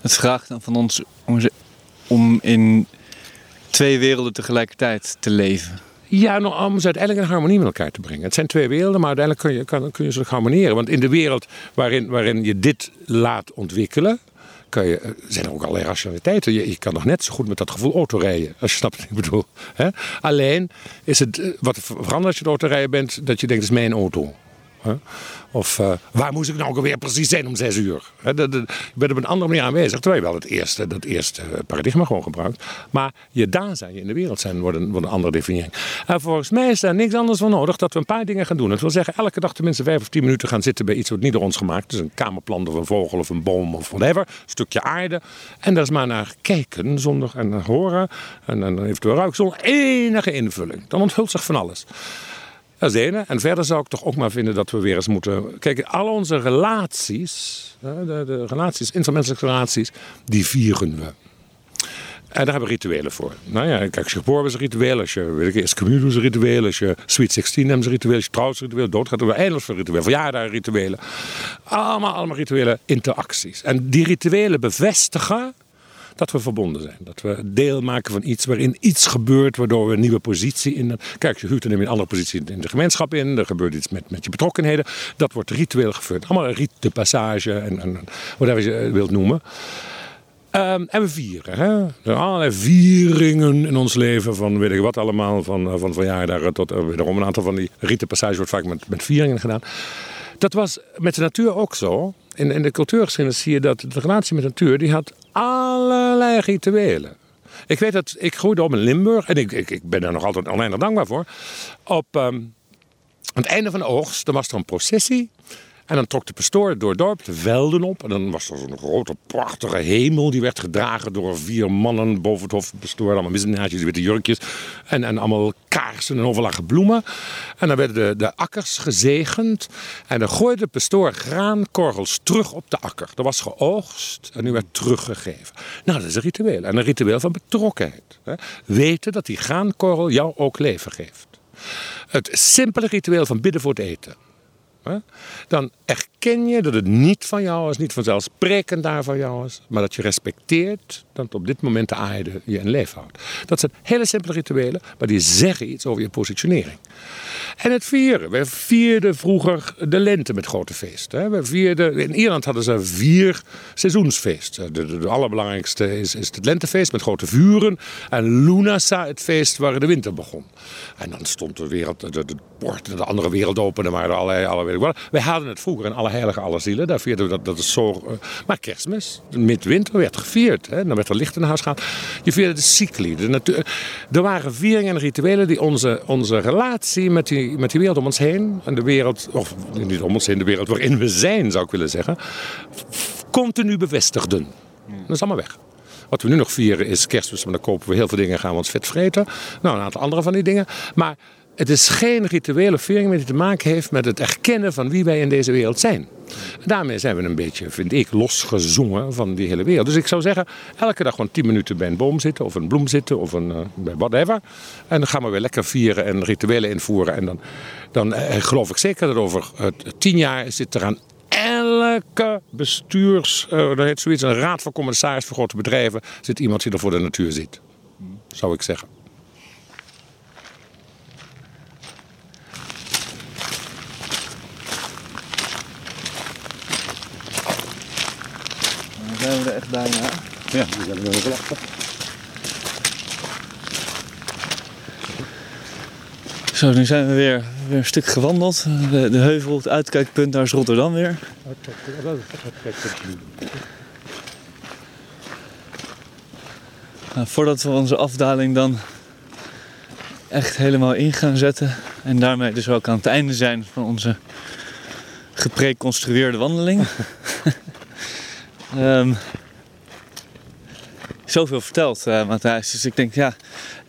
Het vraagt dan van ons om in twee werelden tegelijkertijd te leven. Ja, nou, om ze uiteindelijk in harmonie met elkaar te brengen. Het zijn twee werelden, maar uiteindelijk kun je, kan, kun je ze harmoniëren. Want in de wereld waarin, waarin je dit laat ontwikkelen, kan je, eh, zijn er ook allerlei rationaliteiten. Je, kan nog net zo goed met dat gevoel autorijden, als je snapt wat ik bedoel. Alleen is het, eh, wat verandert als je de autorijden bent, dat je denkt, het is mijn auto. Of uh, waar moest ik nou weer precies zijn om zes uur? He, de, de, je bent op een andere manier aanwezig. Terwijl je wel het eerste, dat eerste paradigma gewoon gebruikt. Maar je daar zijn, je in de wereld zijn, wordt een, andere definiëring. En volgens mij is daar niks anders voor nodig dat we een paar dingen gaan doen. Het wil zeggen, elke dag tenminste vijf of tien minuten gaan zitten bij iets wat niet door ons gemaakt is. Een kamerplant of een vogel of een boom of whatever. Een stukje aarde. En daar eens maar naar kijken zonder en horen. En, en eventueel ruiken zonder enige invulling. Dan onthult zich van alles. Dat is de ene. En verder zou ik toch ook maar vinden dat we weer eens moeten... Kijk, al onze relaties, de, de relaties, intermenselijke relaties, die vieren we. En daar hebben we rituelen voor. Nou ja, kijk, als je geboren is een ritueel. Als je, weet ik, eerst communie is een ritueel. Als je Sweet 16 neemt een ritueel. Als je een ritueel. Doodgaat er eindeloos voor ritueel. Verjaardagen rituelen. Allemaal, allemaal rituele interacties. En die rituelen bevestigen dat we verbonden zijn. Dat we deel maken van iets waarin iets gebeurt waardoor we een nieuwe positie in. Kijk, je huurt, je een andere positie in de gemeenschap in. Er gebeurt iets met, met je betrokkenheden. Dat wordt ritueel gevoerd. Allemaal een rite de passage en, en whatever je wilt noemen. Um, en we vieren. Hè? Er zijn allerlei vieringen in ons leven. Van weet ik wat allemaal. Van, eh, van verjaardagen tot uh, een aantal van die rietenpassages wordt vaak met, met vieringen gedaan. Dat was met de natuur ook zo. In, in de cultuurgeschiedenis zie je dat de relatie met natuur... die had allerlei rituelen. Ik weet dat ik groeide op in Limburg. En ik, ik, ik ben daar nog altijd oneindig dankbaar voor. Op um, het einde van de oogst dan was er een processie. En dan trok de pastoor door het dorp de velden op. En dan was er zo'n grote, prachtige hemel. Die werd gedragen door vier mannen boven het hof. Pastoor, allemaal missionaries, witte jurkjes. En, en allemaal kaarsen en overal bloemen. En dan werden de, de akkers gezegend. En dan gooide de pastoor graankorrels terug op de akker. Dat was geoogst en nu werd teruggegeven. Nou, dat is een ritueel. En een ritueel van betrokkenheid. Weten dat die graankorrel jou ook leven geeft. Het simpele ritueel van bidden voor het eten dan erken je dat het niet van jou is, niet vanzelfsprekend daar van jou is, maar dat je respecteert dat op dit moment de aarde je in leven houdt. Dat zijn hele simpele rituelen, maar die zeggen iets over je positionering. En het vieren. We vierden vroeger de lente met grote feesten. We vierden, in Ierland hadden ze vier seizoensfeesten. De, allerbelangrijkste is, is het lentefeest met grote vuren. En Lunasa, het feest waar de winter begon. En dan stond de wereld, de, de de andere wereld open. En waren allerlei, allerlei, wij hadden het vroeger in alle heilige, alle zielen. Daar vierden we dat, dat is zo. Uh, maar kerstmis, midwinter werd gevierd. Hè. Dan werd er licht in huis gehaald. Je vierde de cycli. De natuur. Er waren vieringen en rituelen die onze, onze relatie met die, met die wereld om ons heen. En de wereld, of niet om ons heen, de wereld waarin we zijn, zou ik willen zeggen. Continu bevestigden. Dat is allemaal weg. Wat we nu nog vieren is kerstmis, maar dan kopen we heel veel dingen en gaan we ons vet vreten. Nou, een aantal andere van die dingen. Maar het is geen rituele viering die te maken heeft met het erkennen van wie wij in deze wereld zijn. Daarmee zijn we een beetje, vind ik, losgezongen van die hele wereld. Dus ik zou zeggen, elke dag gewoon tien minuten bij een boom zitten of een bloem zitten of een, uh, bij whatever. En dan gaan we weer lekker vieren en rituelen invoeren. En dan, dan eh, geloof ik zeker dat over tien jaar zit er aan elke bestuurs, uh, heet zoiets, een raad van commissaris voor grote bedrijven, zit iemand die er voor de natuur zit. Zou ik zeggen. Zijn we er echt bijna. Ja, we zijn er wel achter. Zo, nu zijn we weer, weer een stuk gewandeld. De, de heuvel, het uitkijkpunt, daar is Rotterdam weer. Nou, voordat we onze afdaling dan echt helemaal in gaan zetten en daarmee dus ook aan het einde zijn van onze gepreconstrueerde wandeling. um, zoveel verteld, uh, Matthijs. Dus ik denk, ja,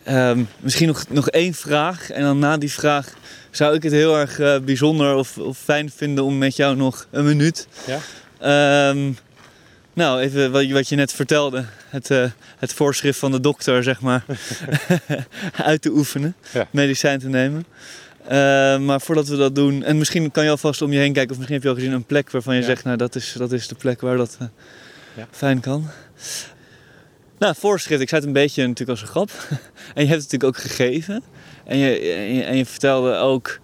um, misschien nog, nog één vraag. En dan na die vraag zou ik het heel erg uh, bijzonder of, of, fijn vinden om met jou nog een minuut. Ja? Um, nou, even wat je, wat je net vertelde. Het, uh, het voorschrift van de dokter, zeg maar. uit te oefenen. Ja. Medicijn te nemen. Uh, maar voordat we dat doen, en misschien kan je alvast om je heen kijken, of misschien heb je al gezien een plek waarvan je ja. zegt, nou dat is, dat is de plek waar dat ja. fijn kan. Nou, voorschrift, ik zei het een beetje natuurlijk als een grap. en je hebt het natuurlijk ook gegeven. En je, en je, en je vertelde ook,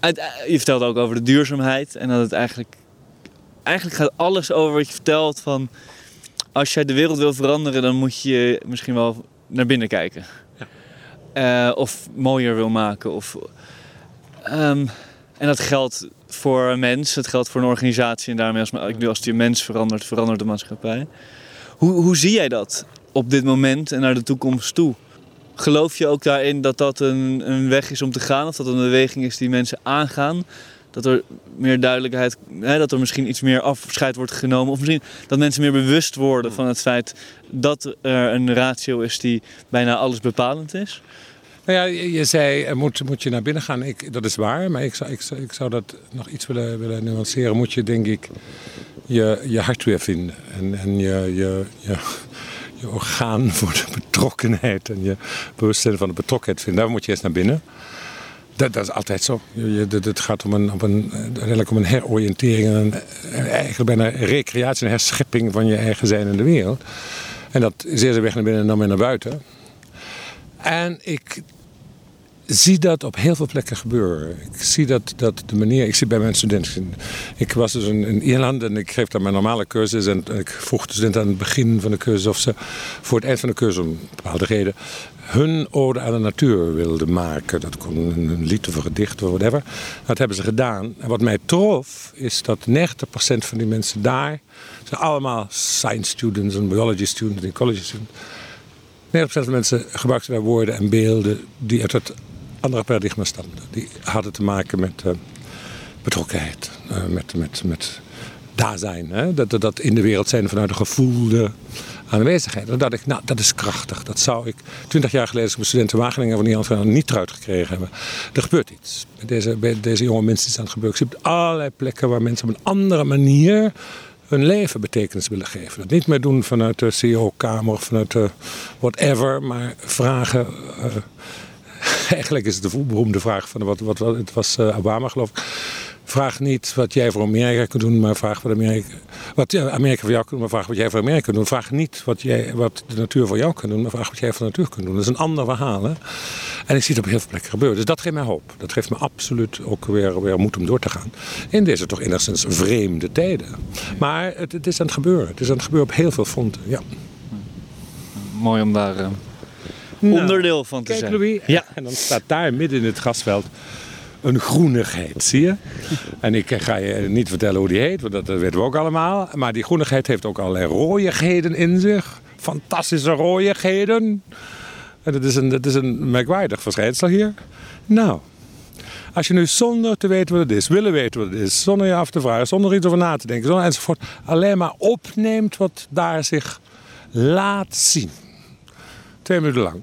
uit, je vertelde ook over de duurzaamheid en dat het eigenlijk, eigenlijk gaat alles over wat je vertelt van, als jij de wereld wil veranderen, dan moet je misschien wel naar binnen kijken. Uh, of mooier wil maken. Of, um, en dat geldt voor een mens, het geldt voor een organisatie. En daarmee, als, ik als die mens verandert, verandert de maatschappij. Hoe, hoe zie jij dat op dit moment en naar de toekomst toe? Geloof je ook daarin dat dat een, een weg is om te gaan? Of dat een beweging is die mensen aangaan? Dat er meer duidelijkheid, hè, dat er misschien iets meer afscheid wordt genomen. Of misschien dat mensen meer bewust worden van het feit dat er een ratio is die bijna alles bepalend is. Nou ja, je zei, moet, moet je naar binnen gaan? Ik, dat is waar, maar ik zou, ik, ik zou dat nog iets willen, willen nuanceren. Moet je, denk ik, je, je hart weer vinden. En, en je, je, je, orgaan voor de betrokkenheid en je bewustzijn van de betrokkenheid vinden. Daar moet je eerst naar binnen. Dat, dat is altijd zo. Het gaat om een, om een, uiteindelijk om een heroriëntering en eigenlijk bijna recreatie, een herschepping van je eigen zijn in de wereld. En dat is eerst weg naar binnen en dan weer naar buiten. En ik zie dat op heel veel plekken gebeuren. Ik zie dat, dat de manier. Ik zie bij mijn studenten. Ik was dus in, Ierland en ik geef daar mijn normale cursus. En ik vroeg de studenten aan het begin van de cursus of ze voor het eind van de cursus, om bepaalde reden, hun ode aan de natuur wilden maken. Dat kon een lied of een gedicht of whatever. Dat hebben ze gedaan. En wat mij trof, is dat 90% van die mensen daar zijn allemaal science students en biology students en ecology students. 90% van de mensen gebruikten daar woorden en beelden die uit het andere paradigma stamden. Die hadden te maken met, uh, betrokkenheid. Uh, met, met, met daar zijn. Hè? Dat, dat in de wereld zijn vanuit een gevoelde aanwezigheid. En dat ik, nou, dat is krachtig. Dat zou ik twintig jaar geleden als ik mijn studenten Wageningen van die niet eruit gekregen hebben. Er gebeurt iets. Bij deze, deze jonge mensen is aan het gebeuren. Je ziet allerlei plekken waar mensen op een andere manier hun leven betekenis willen geven. Dat niet meer doen vanuit de CEO-kamer of vanuit de whatever, maar vragen. Uh, eigenlijk is het de beroemde vraag van wat, wat, wat het was uh, Obama geloof ik. Vraag niet wat jij voor Amerika kunt doen, maar vraag wat Amerika, wat Amerika voor jou kunt doen, maar vraag wat jij voor Amerika kunt doen. Vraag niet wat, jij, wat de natuur voor jou kan doen, maar vraag wat jij voor de natuur kunt doen. Dat is een ander verhaal. Hè? En ik zie het op heel veel plekken gebeuren. Dus dat geeft mij hoop. Dat geeft me absoluut ook weer, weer moed om door te gaan. In deze toch enigszins vreemde tijden. Maar het, het is aan het gebeuren. Het is aan het gebeuren op heel veel fronten. Ja. Mooi om daar uh, nou, onderdeel van te kijk, zijn. Louis, ja. En dan staat daar midden in het grasveld een groenigheid, zie je? En ik ga je niet vertellen hoe die heet, want dat weten we ook allemaal. Maar die groenigheid heeft ook allerlei rooiigheden in zich. Fantastische rooiigheden. En dat is een, dat is een merkwaardig verschijnsel hier. Nou, als je nu zonder te weten wat het is, willen weten wat het is, zonder je af te vragen, zonder iets over na te denken, zonder enzovoort, alleen maar opneemt wat daar zich laat zien. Twee minuten lang.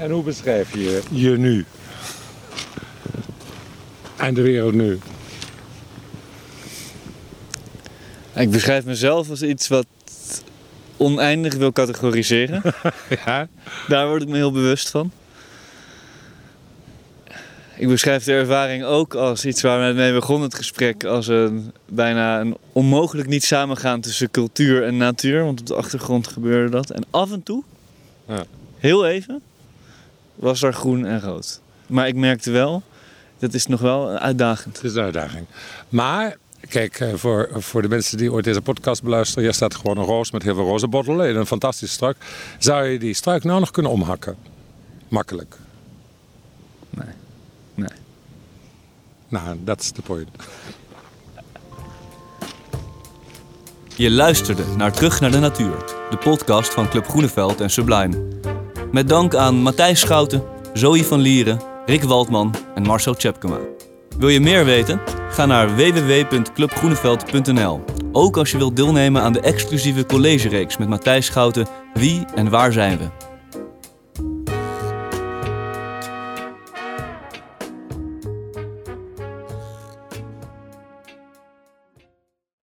En hoe beschrijf je je nu? En de wereld nu? Ik beschrijf mezelf als iets wat oneindig wil categoriseren. ja. Daar word ik me heel bewust van. Ik beschrijf de ervaring ook als iets waar we mee begonnen het gesprek. Als een bijna een onmogelijk niet samengaan tussen cultuur en natuur. Want op de achtergrond gebeurde dat. En af en toe, Ja. heel even, was er groen en rood. Maar ik merkte wel, dat is nog wel uitdagend. Het is een uitdaging. Maar, kijk, eh, voor, voor de mensen die ooit deze podcast beluisteren... hier staat gewoon een roos met heel veel rozenbottelen in een fantastische struik. Zou je die struik nou nog kunnen omhakken? Makkelijk. Nee. Nee. Nou, dat is de point. Je luisterde naar Terug naar de Natuur, de podcast van Club Groeneveld en Sublime. Met dank aan Matthijs Schouten, Zoe van Lieren, Rick Waldman en Marcel Tjepkema. Wil je meer weten? Ga naar www.clubgroeneveld.nl. Ook als je wilt deelnemen aan de exclusieve collegereeks met Matthijs Schouten Wie en waar zijn we?